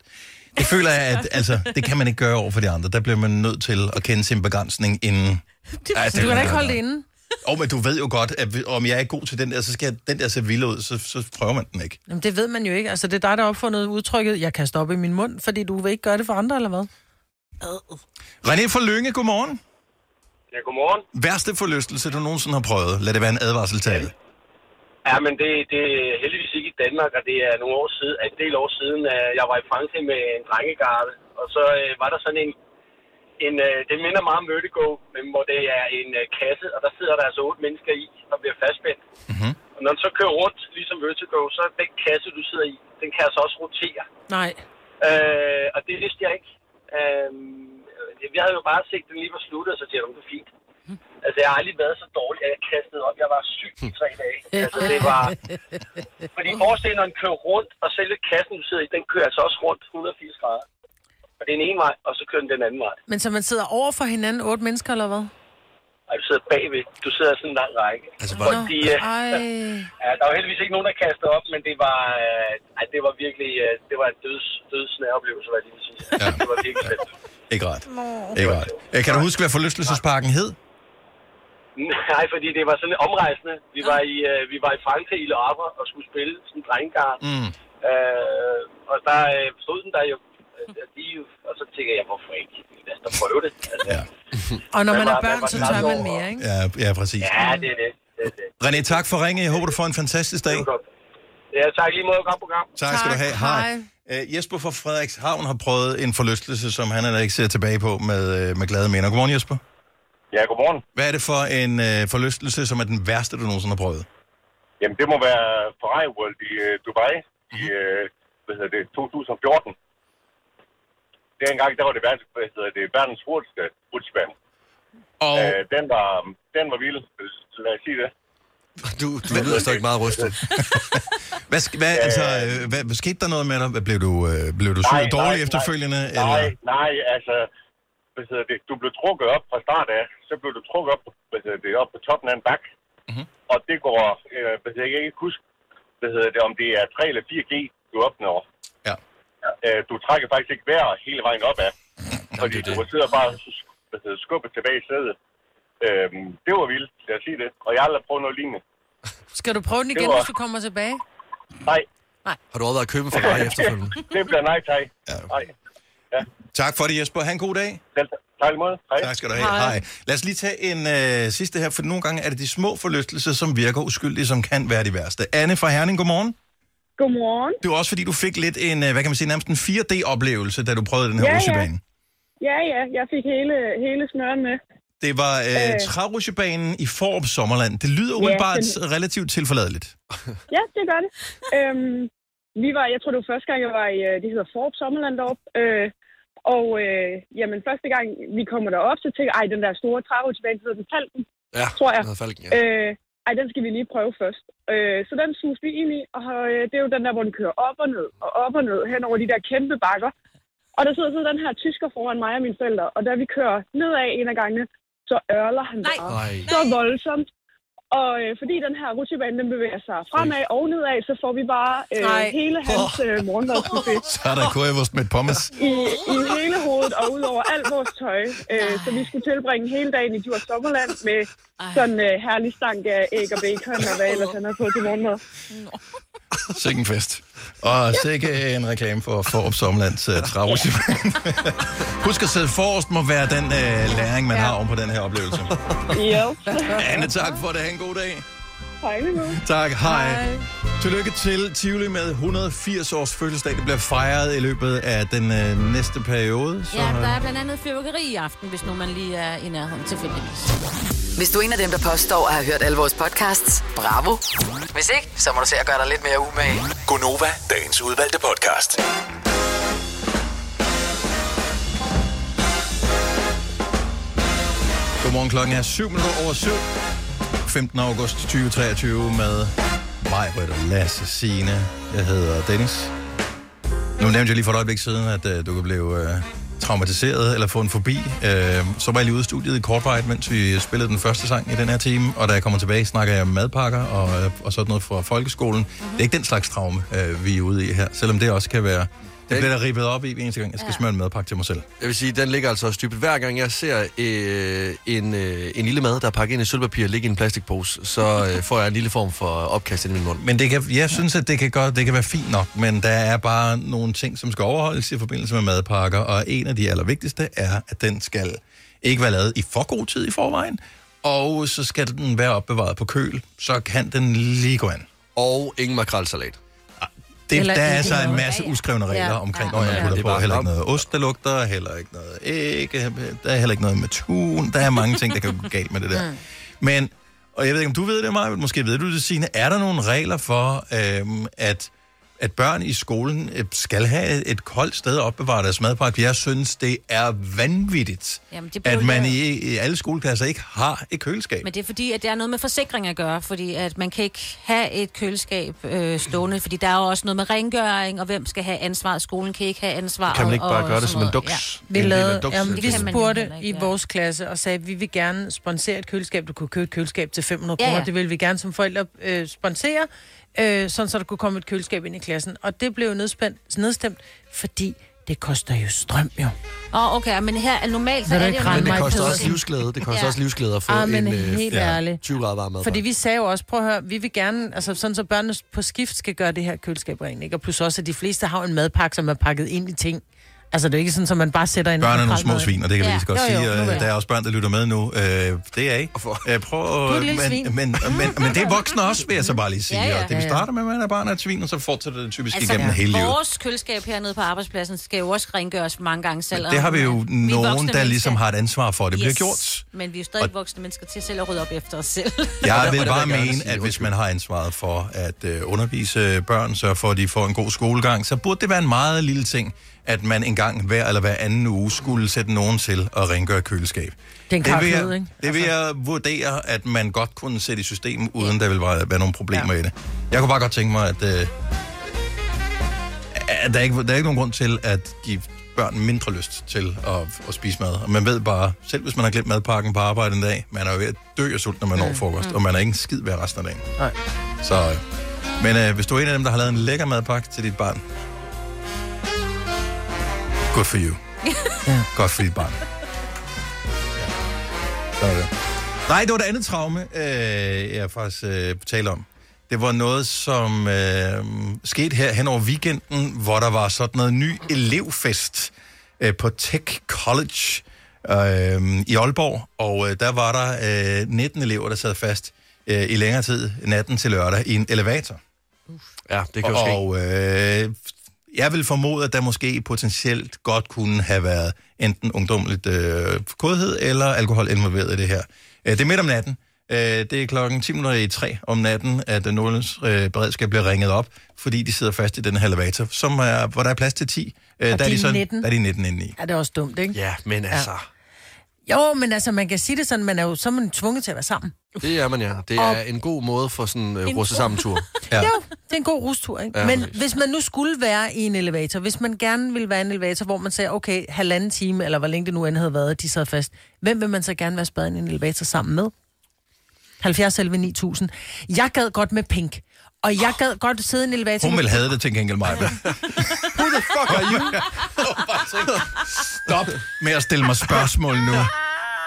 det føler jeg, at altså, det kan man ikke gøre over for de andre. Der bliver man nødt til at kende sin begrænsning inden. ja, du kan da ikke holde det inde. Åh, oh, men du ved jo godt, at om jeg er god til den der, så skal jeg, den der se vild ud, så, så prøver man den ikke. Jamen, det ved man jo ikke. Altså, det er dig, der har opfundet udtrykket, jeg kaster op i min mund, fordi du vil ikke gøre det for andre, eller hvad? René fra Lønge, godmorgen. Ja, godmorgen. Værste forlystelse, du nogensinde har prøvet. Lad det være en advarsel til alle. Ja, men det, det er heldigvis ikke Danmark, og det er nogle år siden, en del år siden, jeg var i Frankrig med en drengegarde, og så øh, var der sådan en, en øh, det minder meget om Vertigo, men hvor det er en øh, kasse, og der sidder der altså otte mennesker i, og bliver fastspændt. Mhm. Og når den så kører rundt, ligesom Vertigo, så er den kasse, du sidder i, den kan altså også rotere. Nej. Øh, og det vidste jeg ikke. Øh, vi havde jo bare set, den lige var sluttet, og så siger jeg, det er fint. Altså, jeg har aldrig været så dårlig, at jeg kastede op. Jeg var syg i tre dage. Altså, det var... Fordi forestil når den kører rundt, og selve kassen, du sidder i, den kører altså også rundt 180 grader. Og det er en ene vej, og så kører den den anden vej. Men så man sidder over for hinanden, otte mennesker, eller hvad? Og du sidder bagved. Du sidder sådan en lang række. altså, Hvor de, øh, ja, der var heldigvis ikke nogen, der kastede op, men det var, øh, ej, det var virkelig øh, det var en døds, dødsnær oplevelse, hvad jeg lige vil sige. Ja. Det var virkelig fedt. Ikke ret. Ikke ret. Øh, Kan du huske, hvad forlystelsesparken hed? Nej, fordi det var sådan omrejsende. Vi var i, øh, vi var i Frankrig i Le Havre og skulle spille sådan en drengegard. Mm. Øh, og der øh, stod den der jo, øh, de, og så tænker jeg, hvorfor ikke? Lad os da prøve det. Altså, Ja. Og når man er børn, så tør man mere, ikke? Ja, ja præcis. Ja, det er det. det, er det. René, tak for ringe. Jeg håber, du får en fantastisk dag. Ja, tak lige måde. Godt program. Tak skal du have. Hej. Uh, Jesper fra Frederikshavn har prøvet en forlystelse, som han heller ikke ser tilbage på med, uh, med glade minder. Godmorgen, Jesper. Ja, godmorgen. Hvad er det for en uh, forlystelse, som er den værste, du nogensinde har prøvet? Jamen, det må være Ferrari World i uh, Dubai i uh, hvad hedder det, 2014. Dengang, der var det, verdens, hvad hedder det verdens hurtigste rutsjebane. Og Uh, den, var, den var vild, lad os sige det. Du, du lyder stadig meget rystet. hvad, hvad, altså, øh, hvad, hvad skete der noget med dig? Hvad, blev du, øh, blev du syg og dårlig efterfølgende? Nej, eller? nej, nej, altså, hvad hedder det, du blev trukket op fra start af, så blev du trukket op, hvad hedder det, op på toppen af en bak. Mm-hmm. Og det går, øh, hvad hedder, jeg kan ikke huske, hvad hedder det, om det er 3 eller 4G, du opnår. Ja. Øh, du trækker faktisk ikke vejr hele vejen op af, fordi det er du sidder bare hvad hedder, skubbet tilbage i stedet. Øhm, det var vildt, lad os sige det. Og jeg har aldrig prøvet noget lignende. Skal du prøve den igen, Det var- hvis du kommer tilbage? Nej, Har du været i køben for mig efterfølgende? det bliver nej, tak. Ja. Nej. Tak for det, Jesper. Ha' en god dag. Selv, tak i måde. Hej. Tak skal du have. Hej. Lad os lige tage en øh, sidste her, for nogle gange er det de små forlystelser, som virker uskyldige, som kan være de værste. Anne fra Herning, godmorgen. Godmorgen. Det var også fordi, du fik lidt en, øh, hvad kan man sige, nærmest en 4D-oplevelse, da du prøvede den her Ja, ja. rutsjebane. Ja, ja, jeg fik hele, hele smøren med. Det var øh, Øh. trærusjebanen i Forup Sommerland. Det lyder umiddelbart den- relativt tilforladeligt. Ja, det gør det. Øhm, vi var, jeg tror det var første gang, jeg var i, øh, det hedder Forb Sommerland deroppe. Øh, og øh, jamen, første gang vi kommer derop, så tænker jeg, ej, den der store trærutsjebane, hedder den Falken, Ja, tror jeg. falken, ja. Øh, ej, den skal vi lige prøve først. Øh, så den sus vi ind i, og øh, det er jo den der, hvor den kører op og ned, og op og ned, hen over de der kæmpe bakker. Og der sidder så den her tysker foran mig og mine forældre, og da vi kører nedad en af gangene, så ørler han Nej. bare Nej. så voldsomt. Og øh, fordi den her rutsjebane, den bevæger sig fremad og nedad, så får vi bare øh, Nej. hele hans øh, morgenmadsbuffet Så er der currywurst med pommes. i, i hele hovedet og ud over alt vores tøj. Øh, så vi skulle tilbringe hele dagen i Djurs Sommerland med sådan en øh, herlig stank af æg og bacon og hvad ellers han havde på til morgenmad. Sikke en fest. Og sikke en reklame for Forup Sommerlands uh, trærutsjebane. Husk at sidde forrest må være den uh, læring, man har oven på den her oplevelse. Jo, Anne, tak for det. Ha' en god dag. Hej nu. Tak, hej. hej. Tillykke til Tivoli med 180 års fødselsdag. Det bliver fejret i løbet af den øh, næste periode. Så, Ja, der er blandt andet fyrværkeri i aften, hvis nu man lige er i nærheden tilfældigvis. Hvis du er en af dem, der påstår at have hørt alle vores podcasts, bravo. Hvis ikke, så må du se at gøre dig lidt mere umage. Gonova, dagens udvalgte podcast. Godmorgen, klokken er 7 minutter over 7. 15. august 2023 med mig, Britt og Lasse Signe. Jeg hedder Dennis. Nu nævnte jeg lige for et øjeblik siden, at øh, du kunne blive øh, traumatiseret eller få en forbi. Øh, så var jeg lige ude i studiet i kortvarigt, mens vi spillede den første sang i den her time. Og da jeg kommer tilbage, snakker jeg om madpakker og, øh, og sådan noget fra folkeskolen. Mm-hmm. Det er ikke den slags traume, øh, vi er ude i her. Selvom det også kan være... Det bliver der ribbet op i hver eneste gang, jeg skal smøre en madpakke til mig selv. Jeg vil sige, den ligger altså også dybet. Hver gang jeg ser øh, en, øh, en lille mad, der er pakket ind i sølvpapir, ligge i en plastikpose, så øh, får jeg en lille form for opkast i min mund. Men det kan, jeg synes, at det kan, godt, det kan være fint nok, men der er bare nogle ting, som skal overholdes i forbindelse med madpakker, og en af de allervigtigste er, at den skal ikke være lavet i for god tid i forvejen, og så skal den være opbevaret på køl, så kan den lige gå an. Og ingen makrelsalat. Det, Eller der er ikke altså en masse uskrevne regler Ja. omkring, Ja. når man Ja. putter Det er på. Heller ikke noget ost, der lugter, heller ikke noget æg, der er heller ikke noget med tun. Der er mange ting, der kan gå galt med det der. Men, og jeg ved ikke, om du ved det, Maja, måske ved du det, Signe, er der nogle regler for, øhm, at at børn i skolen øh, skal have et koldt sted at opbevare deres madpakke. Jeg synes, det er vanvittigt, Jamen, det at man i, i alle skoleklasser ikke har et køleskab. Men det er fordi, at det er noget med forsikring at gøre, fordi at man kan ikke have et køleskab øh, stående, fordi der er jo også noget med rengøring, og hvem skal have ansvaret. Skolen kan ikke have ansvar. Kan man ikke bare og gøre det som en duks? Vi, En lavede, duks- jamen, vi spurgte i ja. vores klasse og sagde, at vi vil gerne sponsere et køleskab. Du kunne købe et køleskab til 500 Ja, kroner. ja. Det vil vi gerne som forældre øh, sponsere, øh, sådan så der kunne komme et køleskab ind i klassen. Og det blev nedspændt, nedstemt, fordi det koster jo strøm jo. Ja. Åh, okay, men her er normalt, så Vil du er ikke det jo Men det koster også livsglæde. Det koster Ja. også livsglæde at få Ah, men en øh, helt ja, ærligt. 20 grader varm mad. Fordi vi sagde jo også, prøv at høre, vi vil gerne, altså sådan så børnene på skift skal gøre det her køleskab rent, ikke? Og plus også, at de fleste har en madpakke, som er pakket ind i ting. Altså, det er ikke sådan, at man bare sætter en... Børn er nogle små svin, og det kan vi Ja. lige så godt Jo, jo, sige. og, vel. øh, Der er også børn, der lytter med nu. Øh, det er I. Øh, prøv, Du er et lille men, svin. men, men, men, det er voksne også, vil jeg så bare lige sige. Ja, ja. Og det vi starter med, at man er barn af et svin, og så fortsætter det typisk Altså, igennem hele livet. vores køleskab hernede på arbejdspladsen skal jo også rengøres mange gange selv. Det har vi jo og, vi nogen, der ligesom har et ansvar for, at det bliver Yes, gjort. Men vi er jo stadig voksne mennesker til selv at rydde op efter os selv. Jeg Og vil bare mene, at hvis man har ansvaret for at øh, undervise børn, så for at de får en god skolegang, så burde det være en meget lille ting, at man en gang hver eller hver anden uge skulle sætte nogen til at rengøre køleskab. Det er en det vil, jeg, ikke? det vil jeg vurdere, at man godt kunne sætte i system, uden der vil være, være nogle problemer ja. i det. Jeg kunne bare godt tænke mig, at, øh, at der, er ikke, der er ikke nogen grund til at give børn mindre lyst til at, at spise mad. Og man ved bare, selv hvis man har glemt madpakken på arbejde en dag, man er jo ved at dø af sult, når man når frokost, og man er ikke en skid ved resten af dagen. Nej. Så, øh, men øh, hvis du er en af dem, der har lavet en lækker madpakke til dit barn, good for you. Ja. Godt for dit barn. Ja. Så er det. Nej, det var det andet traume, øh, jeg faktisk øh, talte om. Det var noget, som øh, skete her hen over weekenden, hvor der var sådan noget ny elevfest øh, på Tech College øh, i Aalborg, og øh, der var der øh, 19 elever, der sad fast øh, i længere tid, natten til lørdag, i en elevator. Ja, det kan jo ske. Og øh, jeg vil formode, at der måske potentielt godt kunne have været enten ungdomligt øh, kodhed eller alkohol involveret i det her. Øh, det er midt om natten. Øh, det er klokken 10 minutter i 3 om natten, at Nordlands øh, beredskab bliver ringet op, fordi de sidder fast i den her elevator, som er, hvor der er plads til 10. Øh, Og der de er sådan, 19. Der er de 19 inde i. Ja, det er også dumt, ikke? Ja, men altså, Jo, men altså, man kan sige det sådan, man er jo så er man tvunget til at være sammen. det er man ja. Det er en god måde for sådan en uh, russe sammen tur. Ja. Jo, det er en god rustur, ikke? Ja, men præcis. hvis man nu skulle være i en elevator, hvis man gerne ville være i en elevator, hvor man sagde, okay, halvanden time, eller hvor længe det nu end havde været, de sad fast, hvem vil man så gerne være spadet i en elevator sammen med? 70 selv 9000. Jeg gad godt med Pink. Og jeg gad godt sidde i en elevator... Hun vil have det til gengæld mig. Who the fuck are you? Stop med at stille mig spørgsmål nu.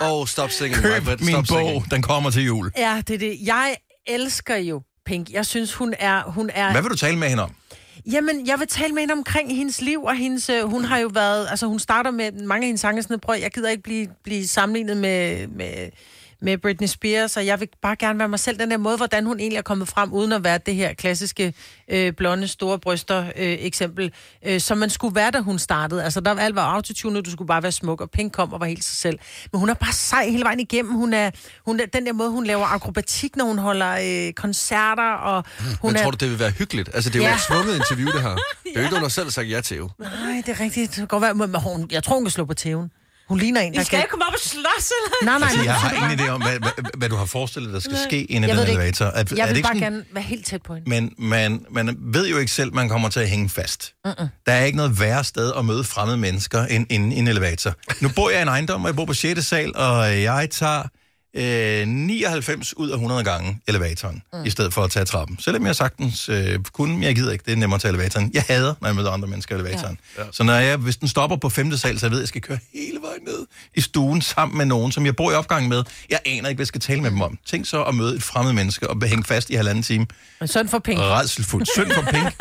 Og oh, stop singing, Køb Maj-Brit, min stop bog, singing. den kommer til jul. Ja, det er det. Jeg elsker jo Pink. Jeg synes, hun er... Hun er Hvad vil du tale med hende om? Jamen, jeg vil tale med hende omkring hendes liv, og hendes, øh, hun har jo været, altså hun starter med mange af hendes sange, sådan noget, prøv, jeg gider ikke blive, blive sammenlignet med, med, med Britney Spears, og jeg vil bare gerne være mig selv, den der måde, hvordan hun egentlig er kommet frem, uden at være det her klassiske øh, blonde, store bryster øh, eksempel, øh, som man skulle være, da hun startede. Altså, der alt var autotune, du skulle bare være smuk, og Pink kom og var helt sig selv. Men hun er bare sej hele vejen igennem. Hun er, hun er den der måde, hun laver akrobatik, når hun holder øh, koncerter, og hun Men er... tror du, det vil være hyggeligt? Altså, det er jo Ja. et tvunget interview, det her. Det er jo ikke noget, du selv har sagt ja til, jo. Nej, det er rigtigt. Det kan godt være, men hun, jeg tror, hun kan slå på tæven. Hun ligner en, der I skal ikke komme op og slås, eller? Nej, nej, Altså, jeg har ingen idé om, hvad, hvad, hvad du har forestillet, der skal ske inde i den det elevator. Er, Jeg er vil det bare ikke sådan, gerne være helt tæt på hende. Men man, man ved jo ikke selv, man kommer til at hænge fast. Uh-uh. Der er ikke noget værre sted at møde fremmede mennesker end inde i en elevator. Nu bor jeg i en ejendom, og jeg bor på 6. sal, og jeg tager øh, 99 ud af 100 gange elevatoren, mm. i stedet for at tage trappen. Selvom jeg sagtens øh, kunne, men jeg gider ikke. Det er nemmere at tage elevatoren. Jeg hader, når jeg møder andre mennesker i elevatoren. Ja. Ja. Så når jeg, hvis den stopper på 5. sal, så jeg ved, at jeg skal køre hele vejen ned i stuen sammen med nogen, som jeg bor i opgang med. Jeg aner ikke, hvad jeg skal tale med dem om. Tænk så at møde et fremmed menneske og hænge fast i halvanden time. Men sådan for penge. Rædselfuldt. Synd for penge.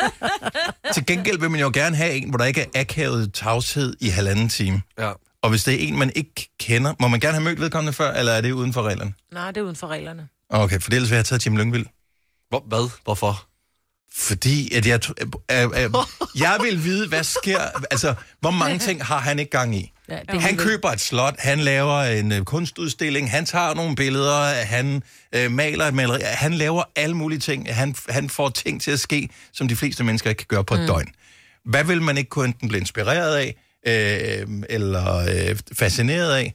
Til gengæld vil man jo gerne have en, hvor der ikke er akavet tavshed i halvanden time. Ja. Og hvis det er en, man ikke kender, må man gerne have mødt vedkommende før, eller er det uden for reglerne? Nej, det er uden for reglerne. Okay, for ellers vil jeg have taget Jim Lyngvild. Hvor, hvad? Hvorfor? Fordi at jeg, øh, øh, jeg vil vide, hvad sker... Altså, hvor mange ting har han ikke gang i? Ja, det Han køber et slot, han laver en øh, kunstudstilling, han tager nogle billeder, han øh, maler et maleri, han laver alle mulige ting. Han, han får ting til at ske, som de fleste mennesker ikke kan gøre på et mm. døgn. Hvad vil man ikke kunne enten blive inspireret af, øh, eller øh, fascineret af,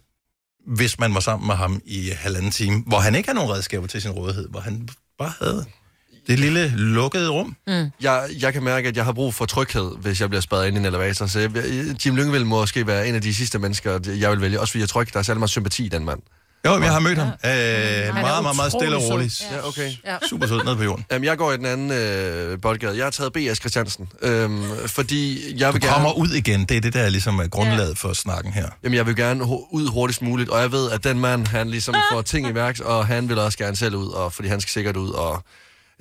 hvis man var sammen med ham i halvanden time, hvor han ikke har nogen redskaber til sin rådighed, hvor han bare havde det lille lukkede rum. Jeg, jeg kan mærke, at jeg har brug for tryghed, hvis jeg bliver spadet ind i en elevator. Så jeg, Jim Lyngvild vil måske være en af de sidste mennesker, jeg vil vælge. Også fordi jeg tror ikke, der er særlig meget sympati i den mand. Jo, jeg har mødt ham. Øh, meget, meget, meget stille og roligt. Ja, okay. Ja. Super sød nede på jorden. Jamen, jeg går i den anden øh, boldgade. Jeg har taget B.S. Christiansen, øhm, fordi jeg Du vil gerne... kommer ud igen. Det er det, der ligesom er grundlaget for snakken her. Jamen, jeg vil gerne ud hurtigst muligt, og jeg ved, at den mand, han ligesom får ting i værks, og han vil også gerne selv ud, og, fordi han skal sikkert ud, og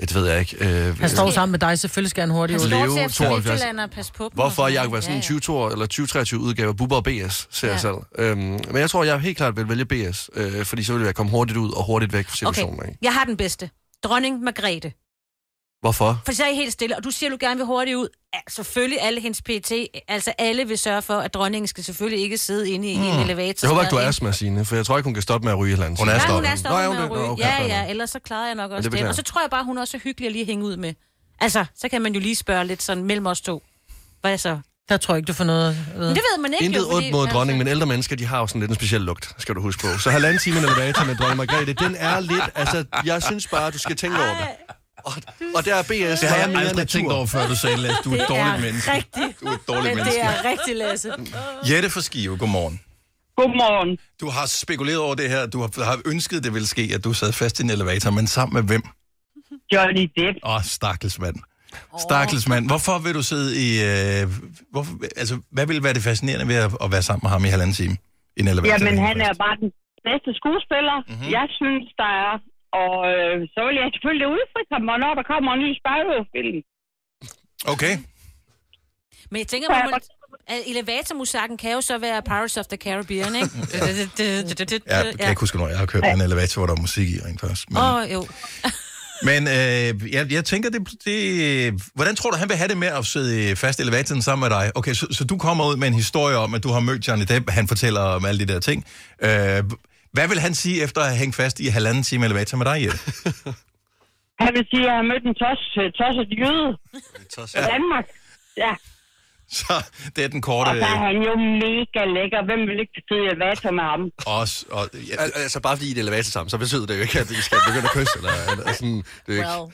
det ved jeg ikke. Øh, Han står sammen med dig, selvfølgelig skal han hurtigt Han ud. Leo, står til at 72. Midtjylland og passe på dem. Hvorfor jeg var sådan en 2022 eller 2023 udgave af Bubber og BS, ser jeg Ja. selv. Øhm, men jeg tror, jeg helt klart vil vælge BS, øh, fordi så vil jeg komme hurtigt ud og hurtigt væk fra situationen. Okay, Ikke? jeg har den bedste. Dronning Margrethe. Hvorfor? For så er I helt stille, og du siger, du gerne vil hurtigt ud. Ja, selvfølgelig alle hendes PT, altså alle vil sørge for, at dronningen skal selvfølgelig ikke sidde inde i, mm. en elevator. Jeg håber ikke, du er astma, Signe, for jeg tror ikke, hun kan stoppe med at ryge et eller andet. Hun er Ja, stoppet. hun er stoppet Nå, med ja, at ryge. Okay, ja, ja, ellers så klarer jeg nok det også det. beklager Og så tror jeg bare, hun er også hyggelig at lige hænge ud med. Altså, så kan man jo lige spørge lidt sådan mellem os to. Hvad så? Der tror jeg ikke, du får noget at. Men det ved man ikke Intet ondt mod dronningen, men ældre mennesker, de har jo sådan lidt en speciel lugt, skal du huske på. Så halvanden time en elevator med dronning Margrethe, den er lidt, altså, jeg synes bare, du skal tænke over det. Og, og der er BS, Det har jeg aldrig natur. tænkt over, før du sagde, Lasse, du er et Det dårligt er menneske. rigtigt. Du er et dårligt Men det menneske. er rigtig, Lasse. Jette fra Skive, godmorgen. Godmorgen. Du har spekuleret over det her. Du har, har ønsket, det ville ske, at du sad fast i en elevator, men sammen med hvem? Johnny Depp. Åh, oh, stakkels mand. Stakkels mand. Hvorfor vil du sidde i... Øh, hvorfor, altså, hvad vil være det fascinerende ved at, at være sammen med ham i halvanden time? I en elevator? Jamen, han er bare den bedste skuespiller, Mhm. mm-hmm. jeg synes, der er. Og øh, så vil jeg selvfølgelig udfritte ham, hvornår der kommer en ny Spyro-film. Okay. Men jeg tænker, man må, at elevatormusakken kan jo så være Pirates of the Caribbean, ikke? Ja, jeg kan ikke huske, når jeg har kørt en elevator, hvor der var musik i rent først. Men, Åh, oh, jo. men øh, jeg, jeg tænker, det, det, hvordan tror du, han vil have det med at sidde fast i elevatoren sammen med dig? Okay, så, så du kommer ud med en historie om, at du har mødt Johnny Depp. Han fortæller om alle de der ting. Øh, hvad vil han sige efter at have hængt fast i halvanden time elevator med dig, Jette? Han vil sige, at jeg har mødt en tos, tosset jøde Tosset. i Danmark. Ja, Så det er den korte... og så er han jo mega lækker. Hvem vil ikke sidde i elevator med ham? Også, og, ja, Al- Altså bare fordi I er elevator sammen, så betyder det jo ikke, at I skal begynde at kysse. Eller, eller sådan, det er jo ikke. Well.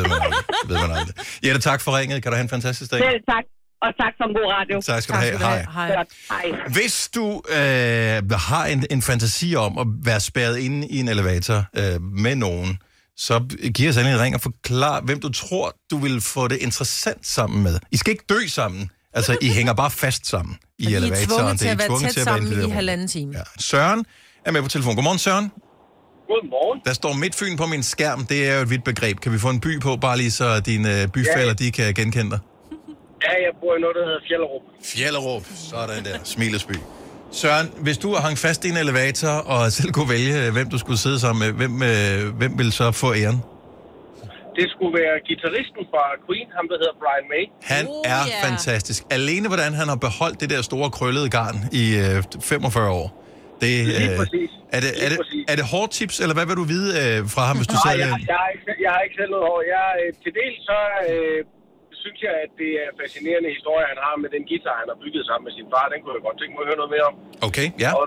Det ved man aldrig. Jette, tak for ringet. Kan du have en fantastisk dag? Selv tak. Og tak for en god radio. Tak skal du have. Hej. Hej. Hvis du øh, har en, en fantasi om at være spærret inde i en elevator øh, med nogen, så giv os en ring og forklar, hvem du tror, du vil få det interessant sammen med. I skal ikke dø sammen. Altså, I hænger bare fast sammen i I er elevatoren. tvunget til Det at være tvunget tæt sammen i halvanden time. Ja. Søren er med på telefon. Godmorgen, Søren. Godmorgen. Der står Midtfyn på min skærm. Det er jo et vidt begreb. Kan vi få en by på, bare lige så dine øh, byfælder, de kan genkende dig? Ja, jeg bor i noget, der hedder Fjellerup. Fjellerup. Sådan der. Smilesby. Søren, hvis du hang fast i en elevator og selv kunne vælge, hvem du skulle sidde sammen med, hvem, øh, hvem vil så få æren? Det skulle være gitarristen fra Queen, ham der hedder Brian May. Han Oh, er ja. fantastisk. Alene hvordan han har beholdt det der store krøllede garn i øh, 45 år. Det, Lige øh, præcis. er, det, er, Lige det, er det hårdt tips, eller hvad vil du vide øh, fra ham, hvis du Nej, sagde jeg, det? jeg, har ikke, jeg har ikke selv noget hår. Jeg, øh, til dels så øh, synes jeg, at det er fascinerende historie, han har med den guitar, han har bygget sammen med sin far. Den kunne jeg godt tænke mig at høre noget mere om. Okay, ja. Og,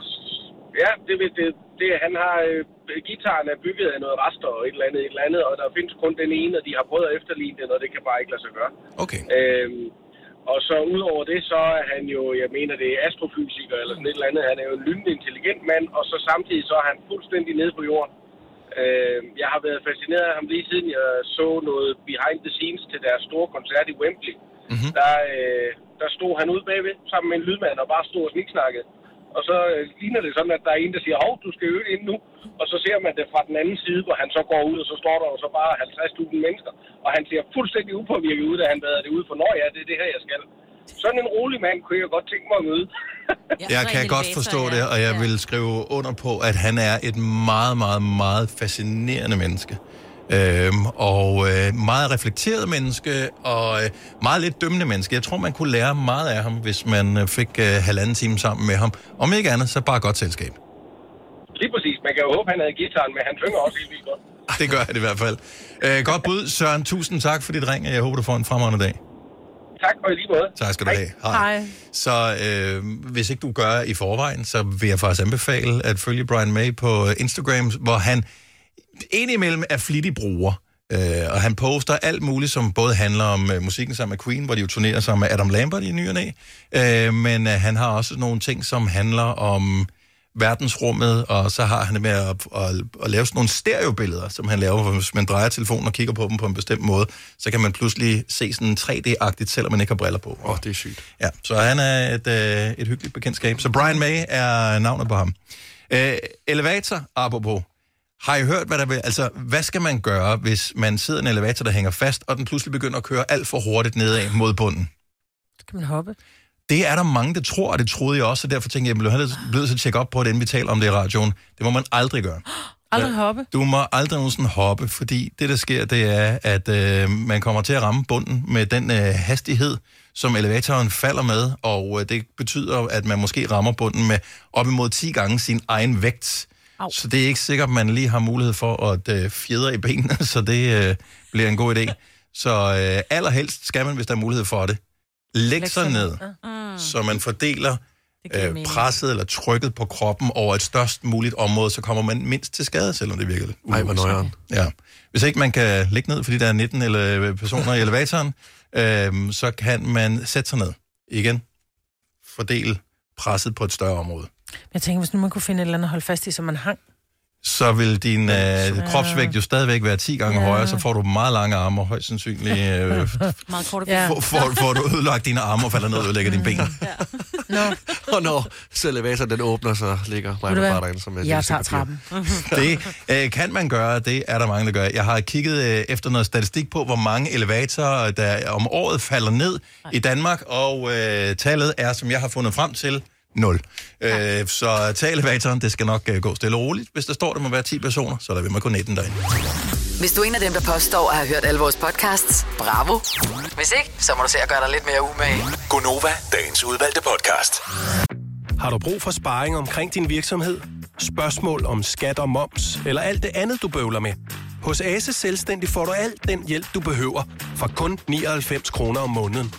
ja, det, det, det, det, han har, øh, gitaren er bygget af noget rester og et eller andet, et eller andet, og der findes kun den ene, og de har prøvet at efterligne den, og det kan bare ikke lade sig gøre. Okay. Øhm, og så udover det, så er han jo, jeg mener, det er astrofysiker eller sådan et eller andet. Han er jo en lynende intelligent mand, og så samtidig så er han fuldstændig nede på jorden. Øhm, jeg har været fascineret af ham lige siden jeg så noget behind the scenes til deres store koncert i Wembley. Mm-hmm. Der, øh, der stod han ude bagved sammen med en lydmand og bare stod og sniksnakkede. Og så øh, ligner det sådan, at der er en, der siger, hov, du skal øve ind nu. Og så ser man det fra den anden side, hvor han så går ud, og så står der jo så bare 50.000 mennesker. Og han ser fuldstændig upåvirket ud, da han været det ude for, når ja, det er det her, jeg skal. Sådan en rolig mand kunne jeg godt tænke mig at møde. Jeg kan godt forstå det, og jeg vil skrive under på, at han er et meget, meget, meget fascinerende menneske. Øhm, og øh, meget reflekteret menneske, og øh, meget lidt dømmende menneske. Jeg tror, man kunne lære meget af ham, hvis man øh, fik øh, halvanden time sammen med ham. Om ikke andet, så bare godt selskab. Lige præcis. Man kan jo håbe, han havde gitaren, men han synger også helt vildt godt. Det gør han i hvert fald. Øh, godt bud, Søren. Tusind tak for dit ring, og jeg håber, du får en fremragende dag. Tak, og i lige måde. Tak skal du have. Hej. Så øh, hvis ikke du gør i forvejen, så vil jeg faktisk anbefale at følge Brian May på Instagram, hvor han indimellem er flittig bruger. Øh, og han poster alt muligt, som både handler om øh, musikken sammen med Queen, hvor de jo turnerer sammen med Adam Lambert i ny og næ. Øh, men øh, han har også nogle ting, som handler om verdensrummet, og så har han det med at, at, at lave sådan nogle stereobilleder, som han laver, hvor hvis man drejer telefonen og kigger på dem på en bestemt måde, så kan man pludselig se sådan 3D-agtigt, selvom man ikke har briller på. Åh, oh, det er sygt. Ja, så han er et, øh, et hyggeligt bekendtskab. Så Brian May er navnet på ham. Øh, elevator, apropos. Har I hørt, hvad der vil... Altså, hvad skal man gøre, hvis man sidder i en elevator, der hænger fast, og den pludselig begynder at køre alt for hurtigt nedad mod bunden? Så kan man hoppe. Det er der mange, der tror, og det troede jeg også, og derfor tænkte jeg, at jeg bliver nødt til at tjekke op på det, inden vi taler om det i radioen. Det må man aldrig gøre. Aldrig hoppe. Du må aldrig nogensinde hoppe, fordi det, der sker, det er, at øh, man kommer til at ramme bunden med den øh, hastighed, som elevatoren falder med, og øh, det betyder, at man måske rammer bunden med op imod 10 gange sin egen vægt. Au. Så det er ikke sikkert, at man lige har mulighed for at øh, fjedre i benene, så det øh, bliver en god idé. Så øh, allerhelst skal man, hvis der er mulighed for det, lægge sig ned, Mm. så man fordeler øh, presset eller trykket på kroppen over et størst muligt område, så kommer man mindst til skade, selvom det virker lidt Ej, hvor nøjeren. Ja. Hvis ikke man kan ligge ned, fordi der er 19 eller personer i elevatoren, øhm, så kan man sætte sig ned igen. Fordele presset på et større område. Jeg tænker, hvis nu man kunne finde et eller andet at holde fast i, så man hang. Så vil din øh, kropsvægt jo stadigvæk være 10 gange Ja. højere, så får du meget lange arme, og højst sandsynligt øh, Meget kort Ja. får, får, får du ødelagt dine arme og falder ned og ødelægger dine ben. Nå, Og når så elevatoren den åbner, så ligger mig bare derinde som jeg tager trappen. Det øh, kan man gøre, det er der mange, der gør. Jeg har kigget øh, efter noget statistik på, hvor mange elevatorer, der om året falder ned i Danmark, og øh, tallet er, som jeg har fundet frem til, 0. Øh, så tag elevatoren, det skal nok øh, gå stille og roligt. Hvis der står, der må være 10 personer, så er der ved med kun 19 derinde. Hvis du er en af dem, der påstår at have hørt alle vores podcasts, bravo. Hvis ikke, så må du se at gøre dig lidt mere umage. Gonova, dagens udvalgte podcast. Har du brug for sparring omkring din virksomhed? Spørgsmål om skat og moms, eller alt det andet, du bøvler med? Hos Ase Selvstændig får du alt den hjælp, du behøver, for kun 99 kroner om måneden.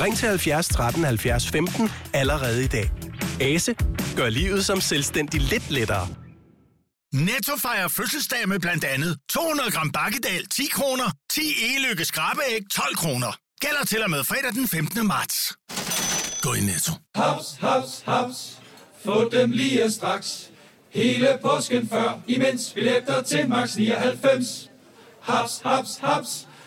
Ring til 70 13 70 15 allerede i dag. Ase gør livet som selvstændig lidt lettere. Netto fejrer fødselsdag med blandt andet 200 gram bakkedal 10 kroner, 10 e-lykke skrabeæg 12 kroner. Gælder til og med fredag den 15. marts. Gå i Netto. Haps, haps, haps. Få dem lige straks. Hele påsken før, imens billetter til max 99. Haps, haps, haps.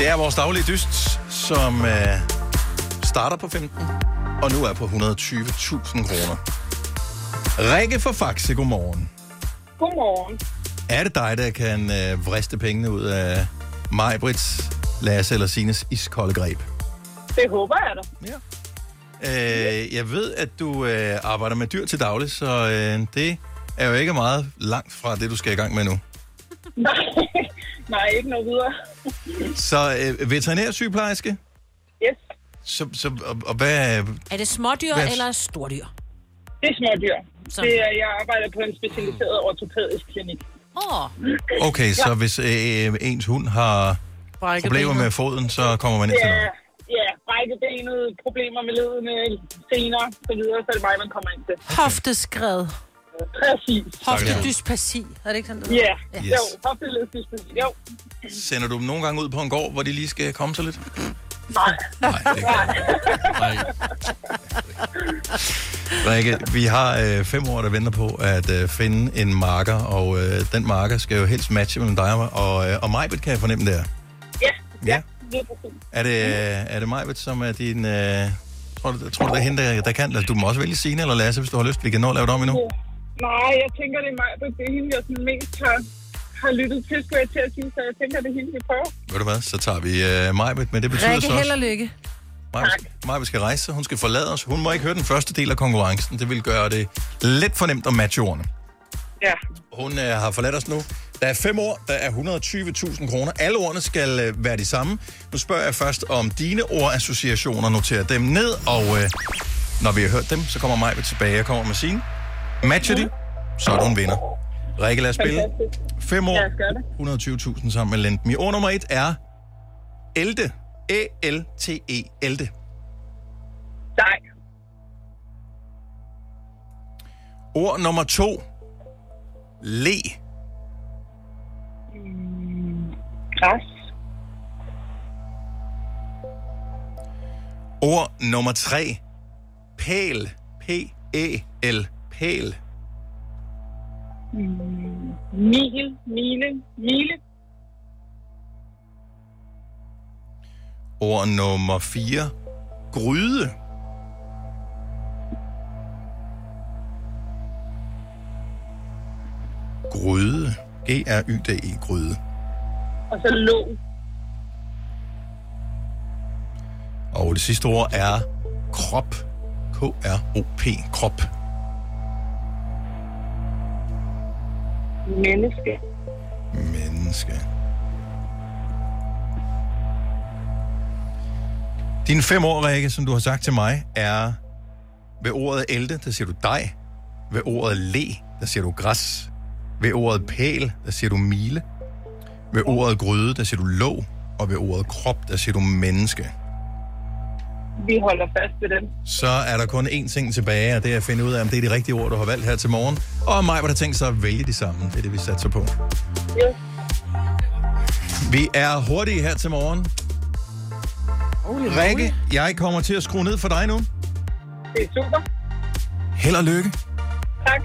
Det er vores daglige dyst, som øh, starter på 15, og nu er på 120.000 kroner. Rikke for Faxe, godmorgen. Godmorgen. Er det dig, der kan øh, vriste pengene ud af Majbrits, Lasse eller Sines iskolde greb? Det håber jeg da. Ja. Øh, jeg ved, at du øh, arbejder med dyr til daglig, så øh, det er jo ikke meget langt fra det, du skal i gang med nu. Nej, nej, ikke noget videre. Så øh, veterinærsygeplejerske, Yes, så, så, og, og hvad... Er det smådyr Hvad- eller stordyr? det er smådyr. Så- Det er, jeg arbejder på en specialiseret ortopædisk klinik. Åh, oh, Okay, så hvis øh, ens hund har Brække problemer benet. med foden, så kommer man ind til Ja, noget. ja, brække benet, problemer med ledene, sener, så videre, så er det mig, man kommer ind til. Hofteskred. Præcis. Hoftedyspasi. Er det ikke sådan, det Ja, Yes. yes. jo, hofteledelsesdysplasi, jo. Sender du dem nogle gange ud på en gård, hvor de lige skal komme sig lidt? Nej, Nej, det nej. Rikke, vi har øh, fem år, der venter på at øh, finde en marker, og øh, den marker skal jo helst matche mellem dig og, og, øh, og Majbet, kan jeg fornemme det er. Ja, Ja. præcis. Er det, øh, er det Majbet, som er din... Øh, tror, du, tror du, det er hende, der, der kan? Du må også vælge Signe eller Lasse, hvis du har lyst. Vi kan nå at lave det om endnu. Nej, jeg tænker, det er mig, det er hende, jeg sådan mest har, har lyttet til, skulle jeg til at sige, så jeg tænker, det er hende, vi prøver. Ved du hvad, så tager vi øh, Majbet, men det betyder Rikke, så held og også... lykke. Majbet skal rejse sig, hun skal forlade os. Hun må ikke høre den første del af konkurrencen. Det vil gøre det lidt for nemt at matche ordene. Ja. Hun øh, har forladt os nu. Der er fem år, der er 120.000 kroner. Alle ordene skal øh, være de samme. Nu spørger jeg først om dine ordassociationer. Noter dem ned, og øh, når vi har hørt dem, så kommer mig tilbage. Jeg kommer med sine. Matcher de, så er du en vinder. Rikke, lad os spille. Fantastisk. Fem år, Ja, jeg gør det. 120.000 sammen med Lendme. Ord nummer et er Elde. A-L-T-E. Elde. Nej, Ord nummer to. Le. Græs. Ord nummer tre. Pæl. P-E-L. Pæl. Mm, mil, mile, mile. Ord nummer 4. Gryde. Gryde. G-R-Y-D-E. Gryde. Og så lå. Og det sidste ord er krop. K-R-O-P. Krop. Menneske. Menneske. Dine fem år, Rikke, som du har sagt til mig, er ved ordet elde, der siger du dig. Ved ordet le, der siger du græs. Ved ordet pæl, der siger du mile. Ved ordet gryde, der siger du lå. Og ved ordet krop, der siger du menneske. Vi holder fast ved den. Så er der kun én ting tilbage, og det er at finde ud af, om det er de rigtige ord, du har valgt her til morgen. Og mig var der tænkt sig at vælge de samme. Det er det, vi satser på. Yes. Vi er hurtige her til morgen. Rikke, jeg kommer til at skrue ned for dig nu. Det er super. Held og lykke. Tak.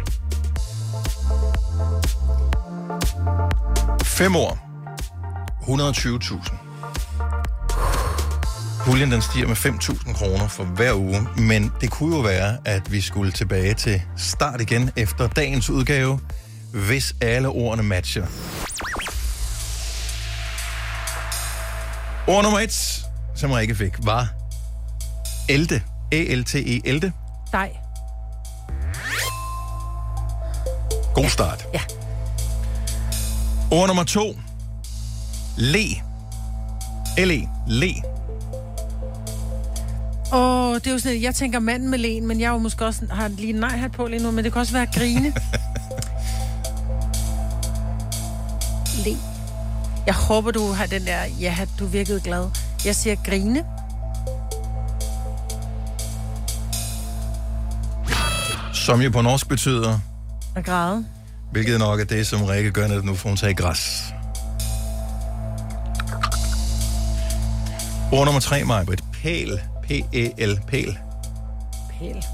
Fem år. 120.000. Puljen den stiger med 5.000 kroner for hver uge, men det kunne jo være, at vi skulle tilbage til start igen efter dagens udgave, hvis alle ordene matcher. Ord nummer et, som Rikke fik, var Elte. A-L-T-E, Elte. Nej. God start. Ja. Ord nummer to. Le. L-E. Le. Åh, det er jo sådan, jeg tænker manden med len, men jeg er jo måske også, har lige en nej-hat på lige nu, men det kan også være grine. Le. Jeg håber, du har den der, ja, du virkede glad. Jeg siger grine. Som jo på norsk betyder, Og græde. hvilket nok er det, som Rikke gør, når nu får hun taget græs. Ord nummer tre, Majbrit. Pæl. P-E-L. Pæl. Pæl.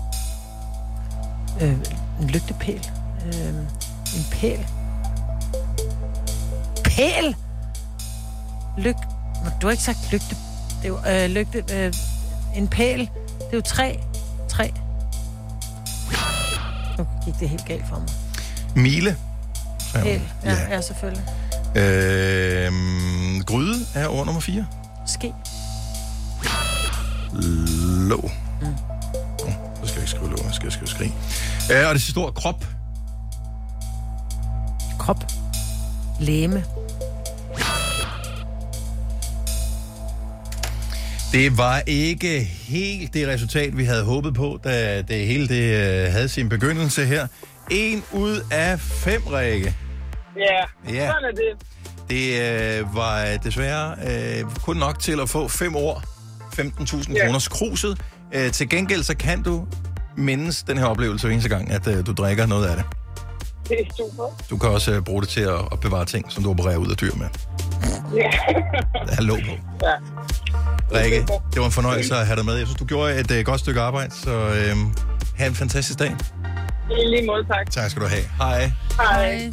Øh, en lygtepæl. Øh, en pæl. Pæl! Lyg... Nå, Du har ikke sagt lygte... Det er jo øh, lygte... Øh, en pæl. Det er jo træ. Træ. Nu gik det helt galt for mig. Mile. Pæl. Ja, ja. ja selvfølgelig. Øhm, gryde er ord nummer 4. Ske. Lå. Mm. Oh, så skal jeg ikke skrive lå, jeg skal skrive skrig. Øh, og det sidste ord, krop. Krop. Læme. Det var ikke helt det resultat, vi havde håbet på, da det hele det øh, havde sin begyndelse her. En ud af fem, Rikke. Ja, Ja. sådan er det. Det øh, var desværre øh, kun nok til at få fem år. 15.000 Ja. kroners kruset. Øh, til gengæld så kan du mindes den her oplevelse hver eneste gang, at øh, du drikker noget af det. Det er super. Du kan også øh, bruge det til at, at bevare ting, som du opererer ud af dyr med. Ja. Der er låg på. ja. Rikke, det var en fornøjelse at have dig med. Jeg synes, du gjorde et øh, godt stykke arbejde, så øh, have en fantastisk dag. I lige måde, tak. Tak skal du have. Hej. Hej.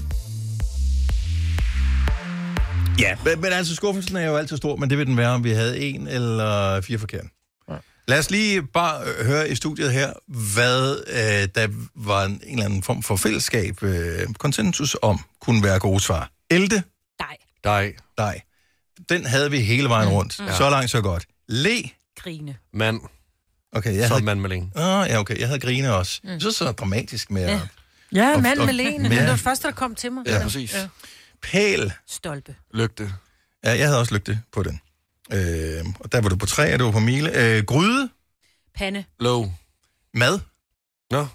Ja, men, men altså skuffelsen er jo altid stor, men det vil den være, om vi havde en eller fire forkert. Lad os lige bare øh, høre i studiet her, hvad øh, der var en, en eller anden form for fællesskab, øh, konsensus om, kunne være gode svar. Elte? Nej. Dig. Nej. Den havde vi hele vejen rundt. Mm. Mm. Så langt, så godt. Le? Grine. Mand. Okay, jeg Så havde... mand med len. Ah, ja, okay. Jeg havde grine også. Mm. Mm. Så så dramatisk med... Ja. Ja. Ja. Det var det første, der kom til mig. Ja, præcis. Pæl. Stolpe. Lygte. Ja, jeg havde også lygte på den. Øh, og der var du på tre, og du var på mile. Øh, gryde? Pande. Low. Mad? Nå.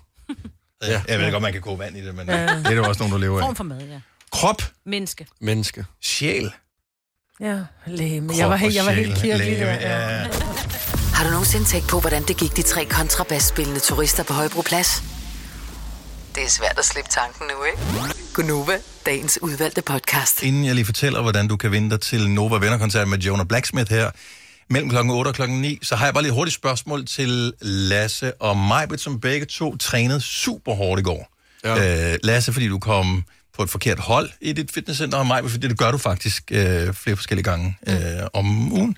Ja. Jeg ved godt, man kan koge vand i det, men Ja. ja. det er jo også nogen, du lever af. Form for mad, ja. Krop? Menneske. Menneske. Sjæl? Ja, læme. Krop Jeg var, helt, jeg var helt kirkelig Læme, der. ja. Har du nogensinde tænkt på, hvordan det gik de tre kontrabasspillende turister på Højbroplads? Det er svært at slippe tanken nu, ikke? Gunova, dagens udvalgte podcast. Inden jeg lige fortæller, hvordan du kan vinde dig til Nova Venner-koncert med Jonah Blacksmith her, mellem klokken 8 og klokken 9, så har jeg bare lige et hurtigt spørgsmål til Lasse og Majbet, som begge to trænede super hårdt i går. Ja. Øh, Lasse, fordi du kom på et forkert hold i dit fitnesscenter, og Majbet, fordi det gør du faktisk øh, flere forskellige gange øh, om ugen.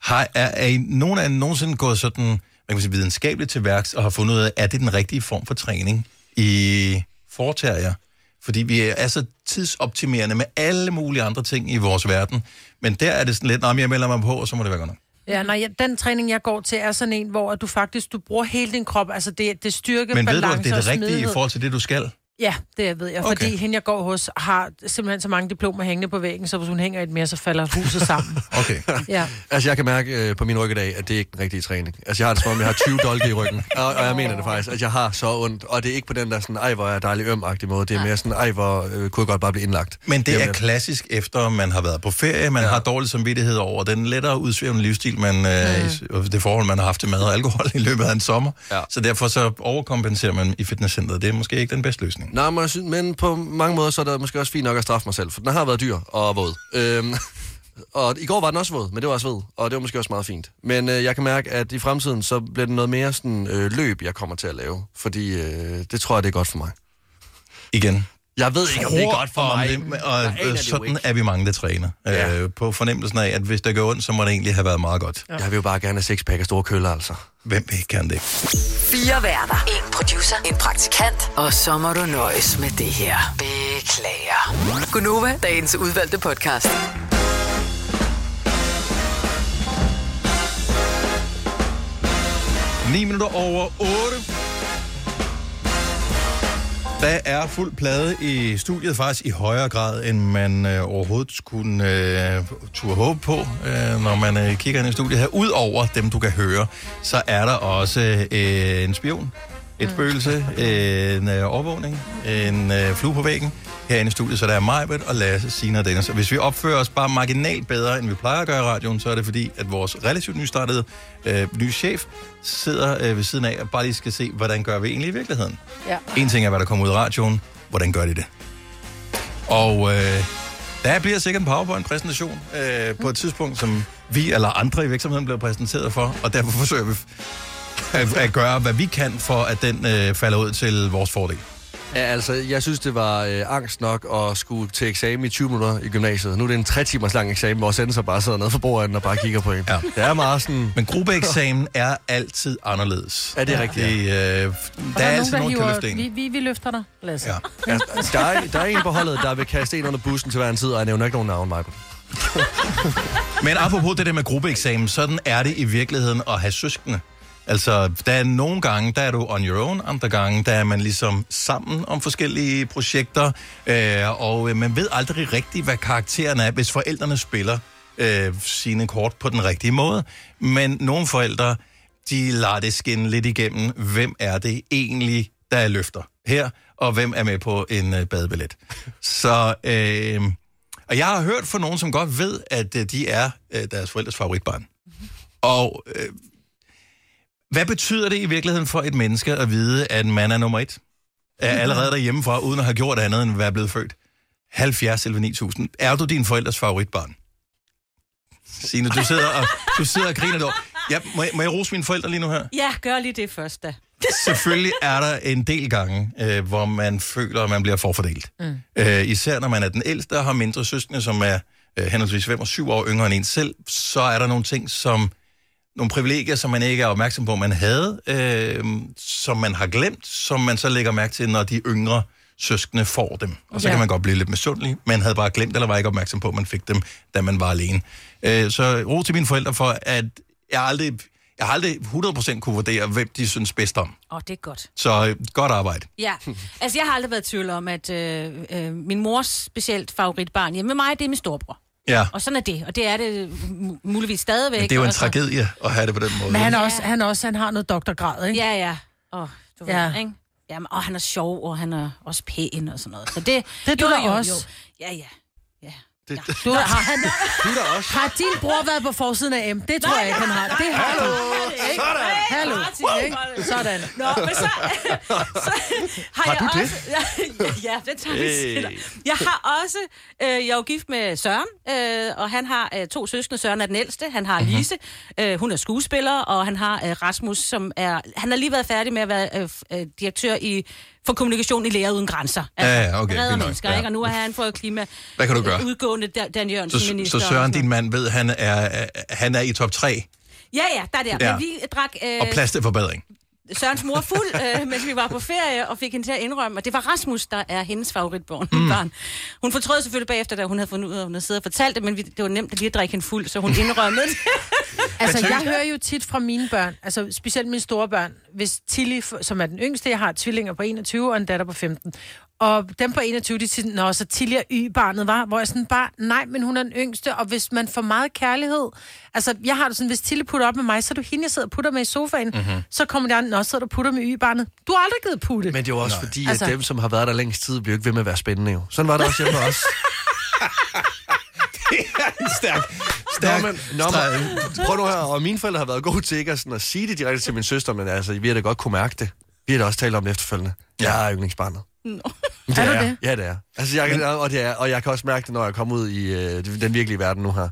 Har, er, er I nogen af jer nogensinde gået sådan man kan sige, videnskabeligt til værks og har fundet ud af, er det den rigtige form for træning, I foretager jer? Fordi vi er så tidsoptimerende med alle mulige andre ting i vores verden. Men der er det sådan lidt, om jeg melder mig på, og så må det være godt nok. Ja, nej, den træning, jeg går til, er sådan en, hvor du faktisk du bruger hele din krop. Altså, det, det styrke, Men ved du, balance at det er det rigtige i forhold til det, du skal? Ja, det ved jeg, Okay. fordi hende, jeg går hos, har simpelthen så mange diplomer hængende på væggen, så hvis hun hænger et mere, så falder huset sammen. Okay. ja. Altså, jeg kan mærke øh, på min ryg i dag, at det er ikke den rigtige træning. Altså, jeg har det som om, jeg har 20 dolke i ryggen. Og, og jeg mener det faktisk. Altså, jeg har så ondt. Og det er ikke på den der sådan, ej, hvor er jeg dejlig øm-agtig måde. Det er mere sådan, ej, hvor øh, kunne jeg godt bare blive indlagt. Men det er Jamen, klassisk efter, man har været på ferie, man ja. har dårlig samvittighed over den lettere udsvævende livsstil, man, øh, og det forhold, man har haft til mad og alkohol i løbet af en sommer. Ja. Så derfor så overkompenserer man i fitnesscenteret. Det er måske ikke den bedste løsning. Nej, men, men på mange måder, så er det måske også fint nok at straffe mig selv, for den har været dyr og våd. Øhm, og i går var den også våd, men det var også ved, og det var måske også meget fint. Men øh, jeg kan mærke, at i fremtiden, så bliver det noget mere sådan øh, løb, jeg kommer til at lave, fordi øh, det tror jeg, det er godt for mig. Igen. Jeg ved ikke, om det er godt for mig. Det, og Jeg aner det jo sådan ikke. er vi mange, der træner. Ja. Øh, på fornemmelsen af, at hvis det går ondt, så må det egentlig have været meget godt. Ja. Jeg vil jo bare gerne have sexpack og store køller, altså. Hvem vil ikke gerne det? Fire værter. En producer. En praktikant. Og så må du nøjes med det her. Beklager. Gunova, dagens udvalgte podcast. – 9 minutter over 8. Der er fuld plade i studiet, faktisk i højere grad, end man øh, overhovedet kunne øh, turde håbe på, øh, når man øh, kigger ind i studiet her. Udover dem, du kan høre, så er der også øh, en spion, et spøgelse, en øh, overvågning, en øh, flue på væggen herinde i studiet. Så der er Majbert og Lasse, Sina og Dennis. Og hvis vi opfører os bare marginalt bedre, end vi plejer at gøre i radioen, så er det fordi, at vores relativt nystartede øh, nye chef sidder øh, ved siden af og bare lige skal se, hvordan gør vi egentlig i virkeligheden. Ja. En ting er, hvad der kommer ud i radioen. Hvordan gør de det? Og øh, der bliver sikkert en PowerPoint-præsentation øh, på et tidspunkt, som vi eller andre i virksomheden bliver præsenteret for, og derfor forsøger vi at, at gøre, hvad vi kan, for at den øh, falder ud til vores fordel. Ja, altså, jeg synes, det var øh, angst nok at skulle til eksamen i 20 minutter i gymnasiet. Nu er det en 3 timers lang eksamen, hvor sensor bare sidder nede for bordet og bare kigger på en. Ja. Det er meget sådan... Men gruppeeksamen er altid anderledes. Ja, det er rigtigt. Det, øh, der, Og er nogen, altid der nogen, der kan løfte en. vi, vi, vi løfter dig, Lasse. Ja. Ja, der, er, der er en på holdet, der vil kaste en under bussen til hver en tid, og jeg nævner ikke nogen navn, Michael. Men apropos det der med gruppeeksamen, sådan er det i virkeligheden at have søskende. Altså, der er nogle gange, der er du on your own, andre gange, der er man ligesom sammen om forskellige projekter, øh, og øh, man ved aldrig rigtigt, hvad karakteren er, hvis forældrene spiller øh, sine kort på den rigtige måde. Men nogle forældre, de lader det skinne lidt igennem, hvem er det egentlig, der er løfter her, og hvem er med på en øh, badebillet. Så, øh, og jeg har hørt fra nogen, som godt ved, at øh, de er øh, deres forældres favoritbarn. Og øh, hvad betyder det i virkeligheden for et menneske at vide, at man er nummer et? Er allerede derhjemmefra, uden at have gjort andet end at være blevet født? 70 eller 9000. Er du din forældres favoritbarn? Signe, du sidder og, du sidder og griner derovre. Ja, må, jeg, må jeg rose mine forældre lige nu her? Ja, gør lige det først da. Selvfølgelig er der en del gange, øh, hvor man føler, at man bliver forfordelt. Mm. Øh, især når man er den ældste og har mindre søskende, som er øh, henholdsvis 5 og 7 år yngre end en selv, så er der nogle ting, som nogle privilegier, som man ikke er opmærksom på, man havde, øh, som man har glemt, som man så lægger mærke til, når de yngre søskende får dem. Og så Ja. kan man godt blive lidt misundelig. Man havde bare glemt, eller var ikke opmærksom på, at man fik dem, da man var alene. Øh, så ro til mine forældre for, at jeg aldrig, jeg har aldrig 100% kunne vurdere, hvem de synes bedst om. Åh, oh, det er godt. Så øh, godt arbejde. Ja, altså jeg har aldrig været i tvivl om, at øh, øh, min mors specielt favoritbarn hjemme med mig, det er min storebror. Ja. Og sådan er det, og det er det mu- muligvis stadigvæk. Men det er jo en og så- tragedie at have det på den måde. Men han er også, han også, han har noget doktorgrad, ikke? Ja, ja. Åh, du ved, Ja. ikke? Jamen, og han er sjov, og han er også pæn og sådan noget. Så det, Det er du jo, da jo, også. Jo. Ja, ja. Det, Du, har, han, du også. har din bror været på forsiden af M? Det tror jeg ikke, han har. Det har Hallo. du. Ikke? Sådan. Hallo. Martin, Ikke? Sådan. Nå, men så, så har, Har jeg du det? også... Ja, ja, det tager vi Hey. Jeg har også... Øh, jeg er jo gift med Søren, øh, og han har øh, to søskende. Søren er den ældste. Han har Mhm. Lise. Øh, hun er skuespiller, og han har øh, Rasmus, som er... Han har lige været færdig med at være øh, øh, direktør i for kommunikation i Læger Uden Grænser. Altså, Ja, ja, okay, Redder fint nok, mennesker, ja. ikke? Og nu har han fået klima... Hvad kan du gøre? Udgående Dan, Jørgensen, Så, minister. så Søren, din mand, ved, han er, han er i top 3 noget. Ja, ja, der er der. Ja. Men vi drak... Øh, og plads til forbedring. Sørens mor fuld, øh, mens vi var på ferie, og fik hende til at indrømme, at det var Rasmus, der er hendes favoritbarn. Mm. barn. Hun fortrød selvfølgelig bagefter, da hun havde fundet ud af, at hun havde siddet og fortalt det, men vi, det var nemt at lige at drikke hende fuld, så hun indrømmede det. Altså, jeg hører jo tit fra mine børn, altså specielt mine store børn, hvis Tilly, som er den yngste, jeg har tvillinger på 21 og en datter på 15, og dem på 21, de siger, nå, så Tilly y-barnet, var, hvor jeg sådan bare, nej, men hun er den yngste, og hvis man får meget kærlighed, altså, jeg har det sådan, hvis Tilly putter op med mig, så er du hende, jeg sidder og putter med i sofaen, Mhm. mm-hmm. så kommer der, nå, så sidder du og putter med y-barnet. Du har aldrig givet putte. Men det er jo også Nej. fordi, at Altså- dem, som har været der længst tid, bliver jo ikke ved med at være spændende jo. Sådan var det også hjemme hos os. Stærk. Nå, men, nå, men, prøv nu her, og mine forældre har været gode til ikke at, sådan, at sige det direkte til min søster, men altså, vi har da godt kunne mærke det. Vi har da også talt om det efterfølgende. Jeg er yndlingsbarnet. Nå. Det Er du det? Ja, det er. Altså, jeg, kan, og, det er, og jeg kan også mærke det, når jeg kommer ud i øh, den virkelige verden nu her.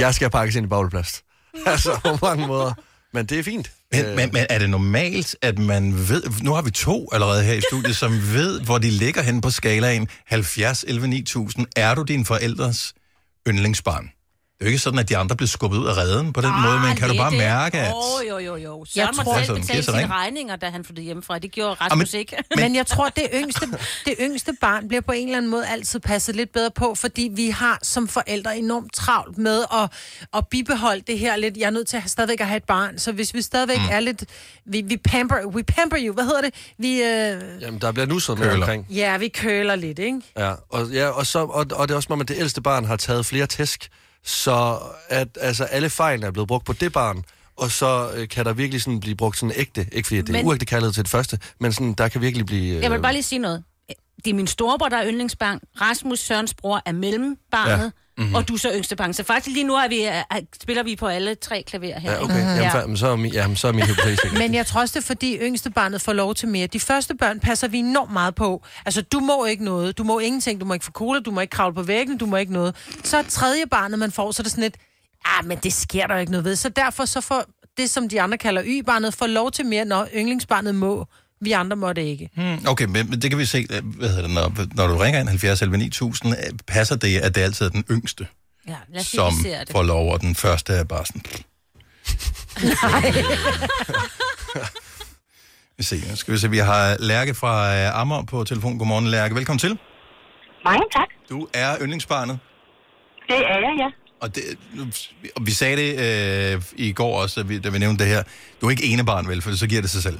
Jeg skal pakkes ind i bobleplast. Altså, på mange måder. Men det er fint. Men, Øh, men, men er det normalt, at man ved... Nu har vi to allerede her i studiet, som ved, hvor de ligger henne på skalaen 70, 11, 9000. Er du din forældres yndlingsbarn? Det er jo ikke sådan, at de andre bliver skubbet ud af redden på den Ah, måde, men kan du bare mærke, at... Oh, jo, jo, jo. Jeg Søren må tror- selv Altså, sig sine regninger, da han flyttede hjemmefra. Det gjorde Rasmus men- ikke. Men, men jeg tror, det yngste, det yngste barn bliver på en eller anden måde altid passet lidt bedre på, fordi vi har som forældre enormt travlt med at, at bibeholde det her lidt. Jeg er nødt til at stadigvæk at have et barn, så hvis vi stadigvæk mm. er lidt... Vi, vi, pamper, we pamper you, hvad hedder det? Vi, øh, Jamen, der bliver nu sådan noget omkring. ja, vi køler lidt, ikke? Ja, og, ja, og, så, og, og det er også at det ældste barn har taget flere tæsk, så at altså, alle fejlene er blevet brugt på det barn, og så øh, kan der virkelig sådan blive brugt sådan ægte, ikke fordi det er uægte kærlighed til det første, men sådan, der kan virkelig blive... Øh, Jeg vil bare lige sige noget. Det er min storebror, der er yndlingsbarn. Rasmus Sørens bror er mellembarnet. Ja. Mm-hmm. Og du er så yngste barn. Så faktisk lige nu er vi, er, spiller vi på alle tre klaver her. Ja, okay. Jamen, Ja. fa- men så, er min, jamen, så er min. Men jeg tror også, det er fordi yngste barnet får lov til mere. De første børn passer vi enormt meget på. Altså, du må ikke noget. Du må ingenting. Du må ikke få cola. Du må ikke kravle på væggen. Du må ikke noget. Så er tredje barnet, man får, så er det sådan lidt, ah, men det sker der jo ikke noget ved. Så derfor så får det, som de andre kalder y-barnet, får lov til mere, når yndlingsbarnet må. Vi andre må det ikke. Hmm, okay, men, men det kan vi se, øh, hvad hedder det, når, når du ringer ind 70 11 9000, øh, passer det, at det altid er den yngste, Ja, lad os se, som vi ser det. får lov, og den første er bare sådan... vi se, nu skal vi se, vi har Lærke fra øh, Amager på telefon. Godmorgen, Lærke. Velkommen til. Mange tak. Du er yndlingsbarnet, Det er jeg, ja. og, det, og vi sagde det øh, i går også, da vi, da vi nævnte det her. Du er ikke ene barn, vel, for så giver det sig selv.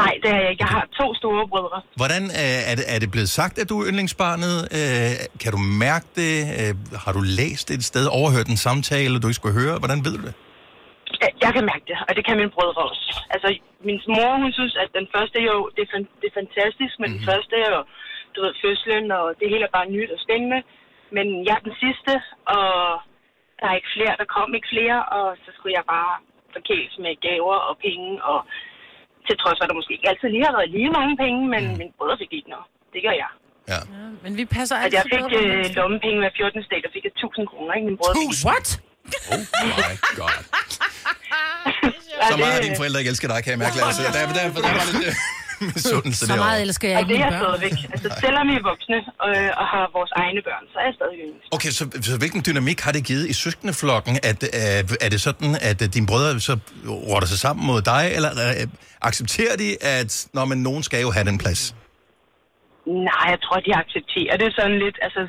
Nej, det er jeg ikke. Jeg har to store brødre. Hvordan øh, er, det, er det blevet sagt, at du er yndlingsbarnet? Øh, kan du mærke det? Øh, har du læst et sted, overhørt en samtale, du ikke skulle høre? Hvordan ved du det? Jeg- kan mærke det, og det kan mine brødre også. Altså, min mor, hun synes, at den første jo, det er, fan- det er fantastisk, men mm-hmm. den første er jo, du ved, fødslen, og det hele er bare nyt og spændende. Men jeg er den sidste, og der er ikke flere, der kom ikke flere, og så skulle jeg bare forkæles med gaver og penge, og til trods for, at der måske ikke altid lige har været lige mange penge, men mm. mine brødre fik ikke noget. Det gør jeg. Ja. Men vi passer Altså, altid jeg fik bedre øh, lommepenge hver 14. dag, der fik jeg 1000 kroner, ikke? Min brødre fik. What? Oh my god. Så meget af dine forældre ikke elsker dig, kan jeg mærke, Lasse. Der, der, der, der var lidt øh, misundelse Så meget elsker jeg Og ikke det er mine jeg børn. stadigvæk. Altså, selvom vi er voksne øh, og har vores egne børn, så er jeg stadig yndlings. Okay, så, så hvilken dynamik har det givet i søskendeflokken? At, øh, er det sådan, at øh, dine brødre så rotter sig sammen mod dig, eller øh, accepterer de, at når man nogen skal jo have den plads? Nej, jeg tror, de accepterer det sådan lidt. Altså,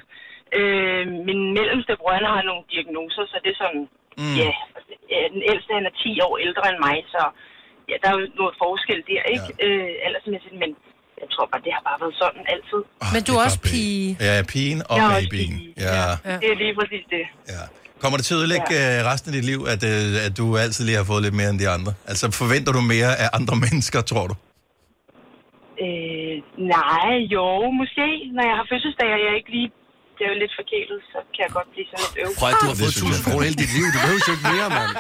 øh, min mellemste bror, han har nogle diagnoser, så det er sådan, mm. ja, øh, den ældste, han er 10 år ældre end mig, så ja, der er jo noget forskel der, ikke? Ja. Øh, aldersmæssigt, men jeg tror bare, det har bare været sådan altid. Men du er også pige. Ja, pigen og Jeg er også babyen. Ja. Ja. Det er lige præcis det. ja. Kommer det til at ødelægge ja. resten af dit liv, at, øh, at du altid lige har fået lidt mere end de andre? Altså forventer du mere af andre mennesker, tror du? Øh, nej, jo, måske. Når jeg har fødselsdag, og jeg ikke lige det er jo lidt forkælet, så kan jeg godt blive sådan lidt øv. Prøv at du har fået 1000 kroner hele dit liv. Du behøver jo ikke mere, mand.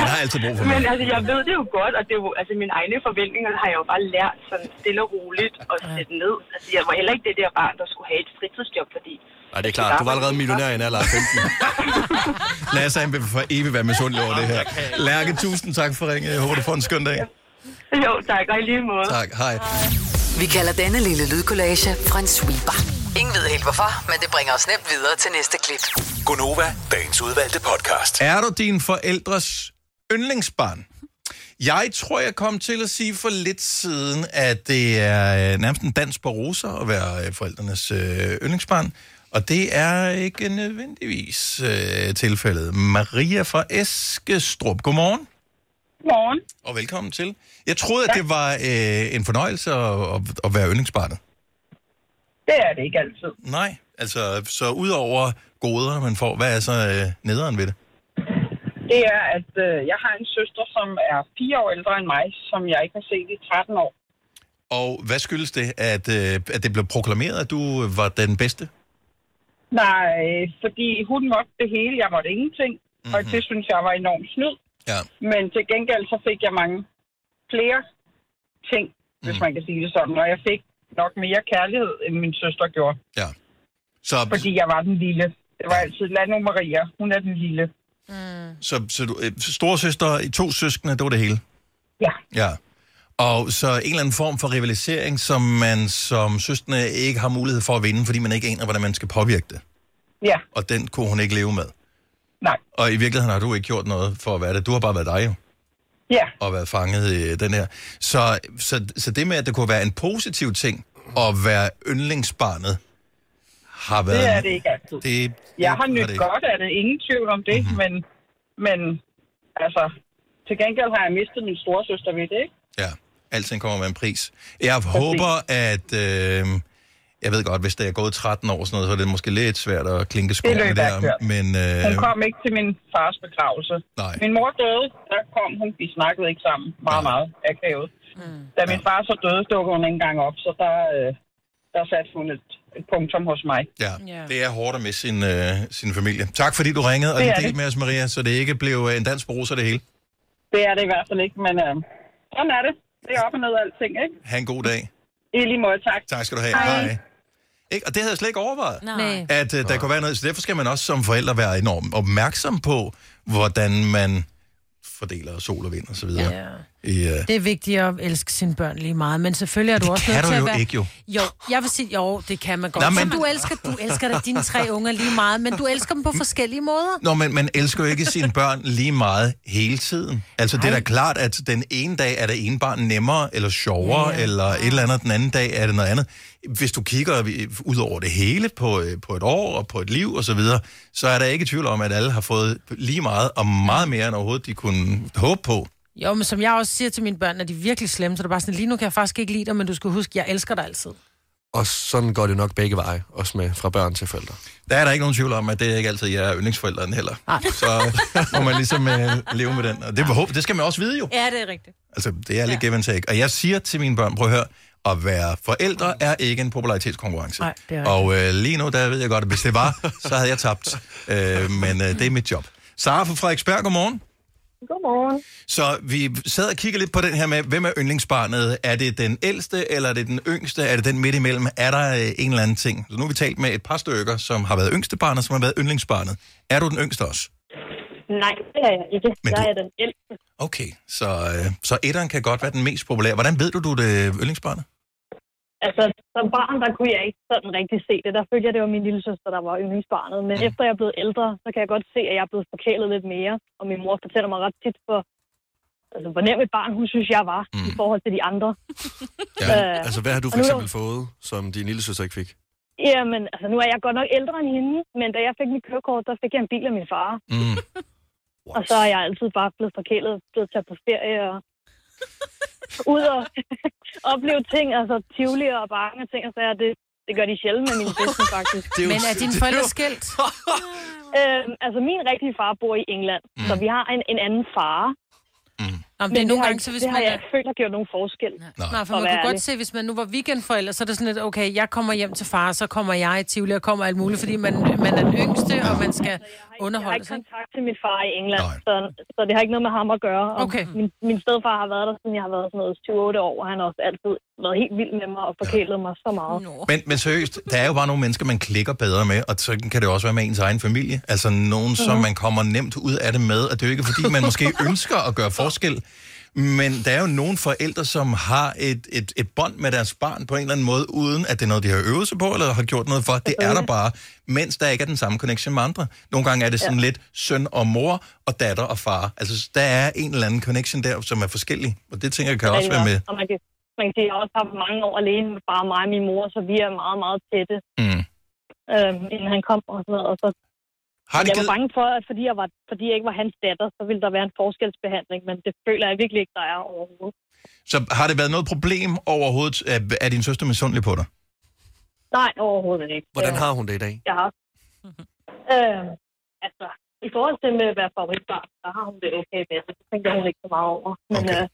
Man har altid brug for Men mere. altså, jeg ved det jo godt, og det er jo, altså, mine egne forventninger har jeg jo bare lært sådan stille og roligt at sætte ned. Altså, jeg var heller ikke det der barn, der skulle have et fritidsjob, fordi... Nej, det er klart. Du var allerede millionær i en alder af 15. Lasse han vil for evigt være misundelig over det her. Lærke, tusind tak for ringet. Jeg håber, du får en skøn dag. Jo, tak, og i lige måde. Tak, hej. Vi kalder denne lille lydkollage en sweeper. Ingen ved helt hvorfor, men det bringer os nemt videre til næste klip. Gunova, dagens udvalgte podcast. Er du din forældres yndlingsbarn? Jeg tror, jeg kom til at sige for lidt siden, at det er øh, nærmest en dans på roser at være øh, forældrenes øh, yndlingsbarn. Og det er ikke nødvendigvis øh, tilfældet. Maria fra Eskestrup, godmorgen. Godmorgen. Og velkommen til. Jeg troede, at det var øh, en fornøjelse at, at, at være yndlingsbarnet. Det er det ikke altid. Nej, altså, så udover goder, man får, hvad er så øh, nederen ved det? Det er, at øh, jeg har en søster, som er fire år ældre end mig, som jeg ikke har set i 13 år. Og hvad skyldes det, at, øh, at det blev proklameret, at du var den bedste? Nej, fordi hun måtte det hele, jeg måtte ingenting. Mm-hmm. Og det synes jeg var enormt snyd. Ja. Men til gengæld så fik jeg mange flere ting, hvis Mhm. man kan sige det sådan. Og jeg fik nok mere kærlighed, end min søster gjorde. Ja. Så, Fordi jeg var den lille. Det var altid, lad nu Maria, hun er den lille. så, så du, øh, storesøster i to søskende, det var det hele? Ja. Ja. Og så en eller anden form for rivalisering, som man som søskende ikke har mulighed for at vinde, fordi man ikke aner, hvordan man skal påvirke det. Ja. Og den kunne hun ikke leve med. Nej. Og i virkeligheden har du ikke gjort noget for at være det. Du har bare været dig jo. Ja. Og været fanget i den her. Så, så, så det med, at det kunne være en positiv ting at være yndlingsbarnet, har været... Det er det ikke altid. Det, Jeg har det nyt ikke. godt af det, ingen tvivl om det, mm-hmm. men, men altså, til gengæld har jeg mistet min storesøster ved det, ikke? Ja, alting kommer med en pris. Jeg håber, at... Øh, jeg ved godt, hvis det er gået 13 år, sådan noget, så er det måske lidt svært at klinke skoene der. Men øh, Hun kom ikke til min fars begravelse. Nej. Min mor døde, der kom hun, vi snakkede ikke sammen meget, meget akavet. Mm. Da min far så døde, dukkede hun ikke engang op, så der, øh, der satte hun et, et punktum hos mig. ja, det er hårdt at miste sin, øh, sin familie. Tak fordi du ringede og delte med os, Maria, så det ikke blev øh, en dans på roser det hele. Det er det i hvert fald ikke, men øh, sådan er det. Det er op og ned af alting, ikke? Ha' en god dag. I lige måde, tak. Tak skal du have. Hej. Hej. Ikke? Og det havde jeg slet ikke overvejet. Nej. At uh, der kunne være noget. Så derfor skal man også som forældre være enormt opmærksom på, hvordan man fordeler sol og vind og så videre. Ja. I, uh, Det er vigtigt at elske sine børn lige meget, men selvfølgelig er du Det også kan nødt du til at jo være... ikke, jo. Jo, jeg vil sige, jo, det kan man godt. Nå, men- du elsker, du elsker da dine tre unger lige meget, men du elsker dem på forskellige måder. Nå, men man elsker jo ikke sine børn lige meget hele tiden. Altså, det er da klart, at den ene dag er det ene barn nemmere eller sjovere, ja, ja. eller et eller andet, den anden dag er det noget andet. Hvis du kigger øh, ud over det hele på, øh, på et år og på et liv og så videre, så er der ikke tvivl om, at alle har fået lige meget og meget mere end overhovedet de kunne håbe på. Jo, men som jeg også siger til mine børn, når de er virkelig slemme, så er det bare sådan, lige nu kan jeg faktisk ikke lide dig, men du skal huske, jeg elsker dig altid. Og sådan går det nok begge veje, også med fra børn til forældre. Der er der ikke nogen tvivl om, at det er ikke altid jeg er yndlingsforældren heller. Nej. Så må man ligesom øh, leve med den. Og det, håb- det skal man også vide jo. Ja, det er rigtigt. Altså, det er lidt give and take. Og jeg siger til mine børn, prøv at høre, at være forældre er ikke en popularitetskonkurrence. Nej, det er Og øh, lige nu, der ved jeg godt, at hvis det var, så havde jeg tabt. Øh, men øh, det er mit job. Sara fra Frederiksberg, godmorgen. Godmorgen. Så vi sad og kiggede lidt på den her med, hvem er yndlingsbarnet? Er det den ældste, eller er det den yngste? Er det den midt imellem? Er der øh, en eller anden ting? Så nu har vi talt med et par stykker, som har været yngste barnet, som har været yndlingsbarnet. Er du den yngste også? Nej, det er jeg ikke. Men jeg du- er den ældste. Okay, så, øh, så etteren kan godt være den mest populære. Hvordan ved du, du er det yndlingsbarnet? Altså, som barn, der kunne jeg ikke sådan rigtig se det. Der følte jeg, det var min lille søster, der var yndlingsbarnet. Men efter jeg er blevet ældre, så kan jeg godt se, at jeg er blevet forkælet lidt mere. Og min mor fortæller mig ret tit, for, altså, hvor nem et barn hun synes, jeg var mm. i forhold til de andre. Ja. Øh, Altså, hvad har du for nu eksempel fået, som din lille søster ikke fik? Jamen, altså, nu er jeg godt nok ældre end hende, men da jeg fik mit kørekort, der fik jeg en bil af min far. Mm. Og så er jeg altid bare blevet forkælet, blevet taget på ferie og ud og opleve ting, altså tivoli og bange ting, og så er det, det gør de sjældent med min søster, faktisk. Det er jo- Men er dine forældre skilt? øhm, altså, min rigtige far bor i England, mm. så vi har en, en anden far. Mm. Jamen, Men det er nogle har, gange, så hvis det har man jeg er- ikke følt har gjort nogen forskel. Nej, for at man kunne godt se, hvis man nu var weekendforælder, så er det sådan lidt, okay, jeg kommer hjem til far, så kommer jeg i Tivoli og kommer alt muligt, fordi man, man er den yngste, og man skal Jeg har ikke kontakt til min far i England, så, så det har ikke noget med ham at gøre. Og Okay. Min, min stedfar har været der, siden jeg har været sådan noget 7-8 år, og han har også altid været helt vild med mig og forkælet mig så meget. Men, men seriøst, der er jo bare nogle mennesker, man klikker bedre med, og så kan det også være med ens egen familie. Altså nogen, som Mhm. man kommer nemt ud af det med, og det er jo ikke, fordi man måske ønsker at gøre forskel, men der er jo nogle forældre, som har et, et, et bånd med deres barn på en eller anden måde, uden at det er noget, de har øvet sig på, eller har gjort noget for. Det er der bare, mens der ikke er den samme connection med andre. Nogle gange er det sådan lidt søn og mor, og datter og far. Altså, der er en eller anden connection der, som er forskellig, og det tænker jeg kan også være med. Og man kan, man kan også haft mange år alene med bare mig og min mor, så vi er meget, meget tætte, Mm. øhm, inden han kom og sådan noget. Og så, Har det jeg var givet- bange for, at fordi jeg, var, fordi jeg ikke var hans datter, så ville der være en forskelsbehandling, men det føler jeg virkelig ikke, der er overhovedet. Så har det været noget problem overhovedet? Er, er din søster misundelig på dig? Nej, overhovedet ikke. Hvordan har hun det i dag? Jeg har. Øh, altså, i forhold til med at være favoritbarn, der har hun det okay med, så det tænker hun ikke så meget over. Men okay. øh,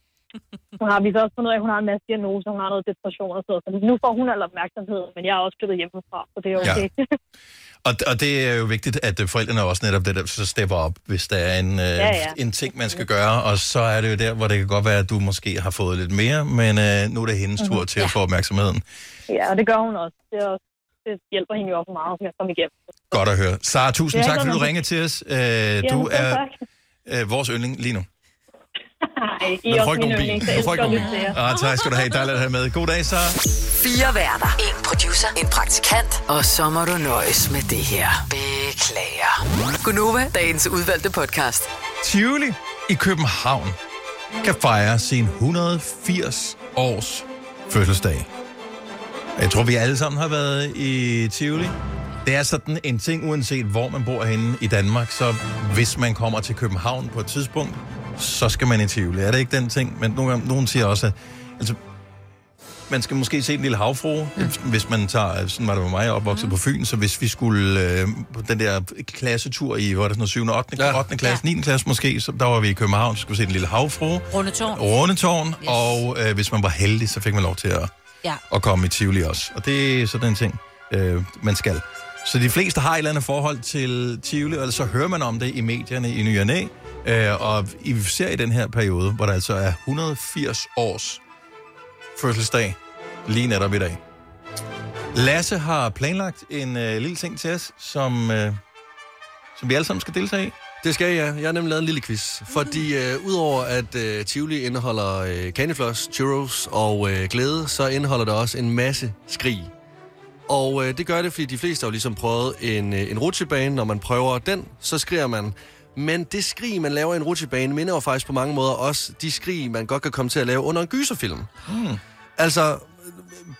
nu har vi så også fundet ud af, at hun har en masse diagnoser, hun har noget depression og sådan noget. Så nu får hun al opmærksomhed, men jeg er også flyttet hjemmefra, så det er okay. Ja. Og, og det er jo vigtigt, at forældrene også netop det der, så stepper op, hvis der er en, øh, Ja, ja. en ting, man skal gøre. Og så er det jo der, hvor det kan godt være, at du måske har fået lidt mere, men øh, nu er det hendes tur Mhm. til at få opmærksomheden. ja, og det gør hun også. Det, er også, det hjælper hende jo også meget med at komme igennem. Godt at høre. Sara, tusind Ja, tak, fordi du ringede til os. Øh, Jamen, du er øh, vores yndling lige nu. Nej, I er også ikke min bil. yndling, så Du jeg får elsker ikke nogen. Ah, tak skal du have. Dejligt at have med. God dag, Sara. Fire værter. En producer. En praktikant. Og så må du nøjes med det her. Beklager. Gunova, dagens udvalgte podcast. Tivoli i København kan fejre sin 180 års fødselsdag. Jeg tror, vi alle sammen har været i Tivoli. Det er sådan en ting, uanset hvor man bor henne i Danmark, så hvis man kommer til København på et tidspunkt, så skal man i Tivoli. Er det ikke den ting? Men nogle gange, nogen siger også, at altså, man skal måske se en lille havfrue, mm. hvis man tager, sådan var det med mig, opvokset mm. på Fyn, så hvis vi skulle øh, på den der klassetur i, hvor det sådan noget, 7. og 8. Ja. 8. klasse, 9. klasse måske, så der var vi i København, så skulle vi se en lille havfrue, Rundetårn. Rundetårn, yes. og øh, hvis man var heldig, så fik man lov til at, Ja. at komme i Tivoli også. Og det er sådan en ting, øh, man skal. Så de fleste har et eller andet forhold til Tivoli, eller så hører man om det i medierne i ny og næ. Øh, og ser i den her periode, hvor der altså er 180 års fødselsdag lige netop i dag. Lasse har planlagt en øh, lille ting til os, som, øh, som vi alle sammen skal deltage i. Det skal jeg. Jeg har nemlig lavet en lille quiz. Fordi øh, udover at øh, Tivoli indeholder øh, candyfloss, churros og øh, glæde, så indeholder det også en masse skrig. Og øh, det gør det, fordi de fleste har jo ligesom prøvet en, øh, en rutsjebane. Når man prøver den, så skriger man. Men det skrig, man laver i en rutsjebane, minder jo faktisk på mange måder også de skrig, man godt kan komme til at lave under en gyserfilm. Hmm. Altså,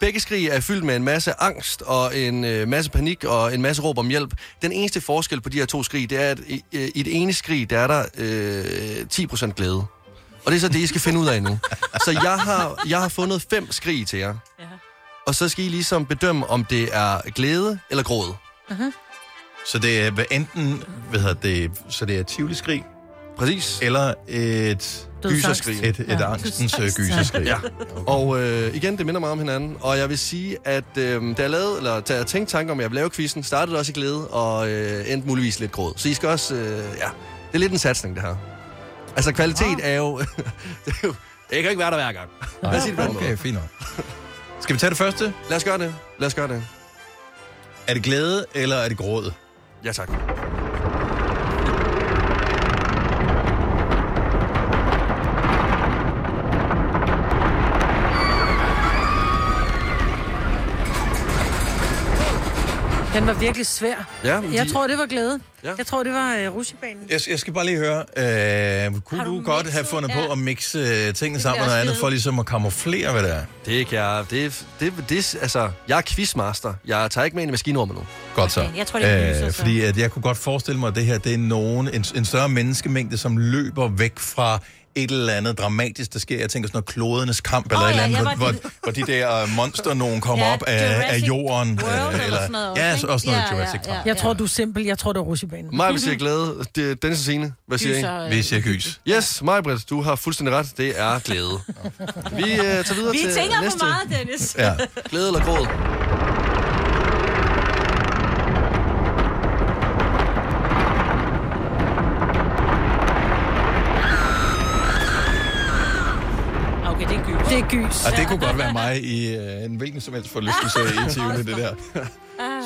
begge skrig er fyldt med en masse angst og en øh, masse panik og en masse råb om hjælp. Den eneste forskel på de her to skrig, det er, at i, øh, i det ene skrig, der er der øh, 10% glæde. Og det er så det, I skal finde ud af nu. Så jeg har, jeg har fundet fem skrig til jer. Ja. Og så skal I ligesom bedømme, om det er glæde eller gråd. Uh-huh. Så det er hvad enten, hvad hedder det, så det er Tivoli-skrig, Præcis. eller et gyserskrig. Et, et Ja. angstens øh, gyserskrig. Ja. Og øh, igen, det minder meget om hinanden. Og jeg vil sige, at øh, da jeg lavede, eller da jeg tænkte tanke om, at jeg ville lave quizzen, startede også i glæde, og øh, endte muligvis lidt gråd. Så I skal også, øh, ja, det er lidt en satsning, det her. Altså, kvalitet er jo... det, er jo det kan ikke være der hver gang. Lad os sige det på Okay, fint nok. Skal vi tage det første? Lad os gøre det. Lad os gøre det. Er det glæde, eller er det gråd? Ja, tak. Den var virkelig svær. Ja, men jeg de- tror, det var glæde. Ja. Jeg tror, det var uh, rusjebanen. Jeg, jeg skal bare lige høre, øh, kunne du, du godt have fundet på at mixe øh, tingene sammen med noget andet, for ligesom at kamuflere, hvad det er? Det kan jeg. Det, det, det, altså, jeg er quizmaster. Jeg tager ikke med ind i maskinrummet nu. Godt så. Okay, jeg tror, det er lyser, så. Fordi at jeg kunne godt forestille mig, at det her det er nogen, en, en større menneskemængde, som løber væk fra et eller andet dramatisk, der sker. Jeg tænker sådan noget klodernes kamp, eller Åh, et eller ja, andet, jeg hvor, var- hvor, hvor de der øh, monster nogen kommer Ja, op af, af jorden. World eller sådan noget ja, også, så også noget? Ja, Jurassic ja, Park. Jeg tror, du er simpel. Jeg tror, det er rutsjebanen. Mig vil sige glæde. Det, Dennis og Signe, hvad siger I? Vi siger gys. Yes, Majbrit, du har fuldstændig ret. Det er glæde. Vi uh, tager videre Vi til tænker næste. for meget, Dennis. Ja. Glæde eller gråd? Det er gys. Er. Og det kunne godt være mig i øh, en hvilken som helst forlystelse i Tivoli, det der.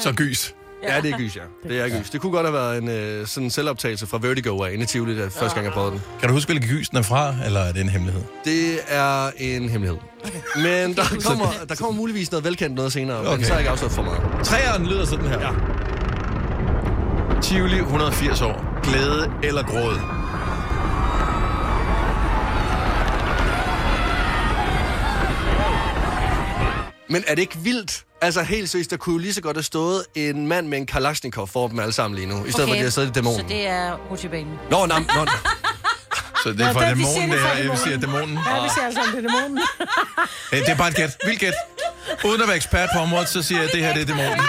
Så gys. Ja, det er gys, ja. Det er gys. Det kunne godt have været en øh, sådan en selvoptagelse fra Vertigo af inde i Tivoli, da første gang jeg prøvede den. Kan du huske, hvilken gys den er fra, eller er det en hemmelighed? Det er en hemmelighed. Men der kommer, der kommer muligvis noget velkendt noget senere, okay. Men så har jeg ikke afsløret for meget. Træeren lyder sådan her. Ja. Tivoli, 180 år. Glæde eller gråd? Men er det ikke vildt? Altså helt seriøst, der kunne jo lige så godt have stået en mand med en kalashnikov for dem alle sammen lige nu, i stedet okay. for at de har siddet i Så dæmonen. det er rutsjebanen. Nå, nå, nå. Så det er fra vi siger dæmonen, det her. Jeg vil sige, at dæmonen. Ja, vi ser altså, om det er dæmonen. Det er bare et gæt. Vildt gæt. Uden at være ekspert på området, så siger jeg, at det her det er dæmonen.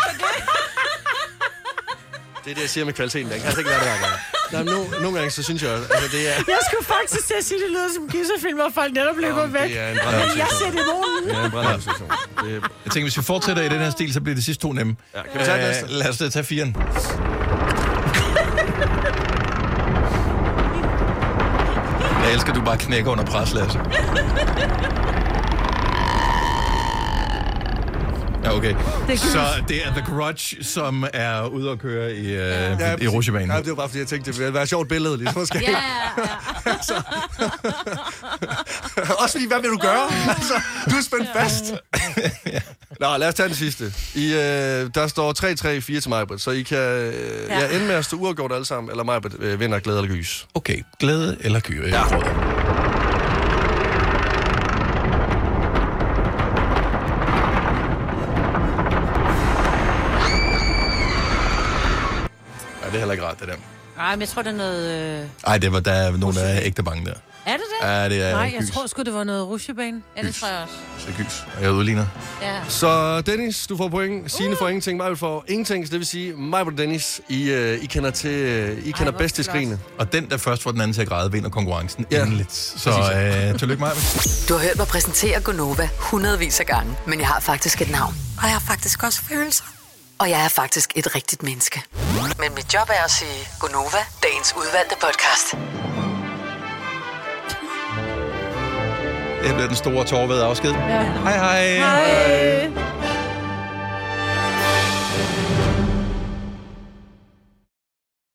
Det er det, jeg siger med kvaliteten. Den kan altså ikke være det hver gang. Nej, no, nogle gange, så synes jeg, altså det er... Jeg skulle faktisk til at sige, det lyder som en gyserfilm, hvor folk netop løber Jamen, væk. det er en Men jeg ser dæmonen. Det er en brandhavn situation. Det. Jeg tænker, hvis vi fortsætter i den her stil, så bliver de sidste to nemme. Ja, kan vi tage den næste? Øh, lad os da tage firen. Jeg elsker, at du bare knækker under pres, Lasse. Ja, okay. Det Så det er The Grudge, som er ude at køre i, øh, ja, i rutsjebanen. Ja, det var bare, fordi jeg tænkte, det ville være et sjovt billede, lige måske. Ja, Også fordi, hvad vil du gøre? Altså, du er spændt fast. Nå, lad os tage den sidste. I, øh, der står 3-3-4 til Majbrit, så I kan øh, ja. Ja. ende med at stå uafgjort alle sammen, eller Majbrit øh, vinder glæde eller gys. Okay, glæde eller gyre. Ja. Rart, det der. Nej, men jeg tror, det er noget... Øh... Ej, det var, der er nogen, der er ægte bange der. Er det det? Ja, det er Nej, jeg gys. tror sgu, det var noget rutsjebane. Ja, det tror jeg også. Så gys. Og jeg udligner. Ja. Så Dennis, du får point. Signe får ingenting, Majbrit får ingenting. Så det vil sige, Majbrit og Dennis, I, øh, I kender, til, øh, I kender bedst til skrigene. Og den, der først får den anden til at græde, vinder konkurrencen Ja. endeligt. Så øh, tillykke, Maja. Du har hørt mig præsentere Gonova hundredvis af gange, men jeg har faktisk et navn. Og jeg har faktisk også følelser. Og jeg er faktisk et rigtigt menneske. Men mit job er at sige Gonova, dagens udvalgte podcast. Det bliver den store tårved afsked. Ja. Hej hej. Hej.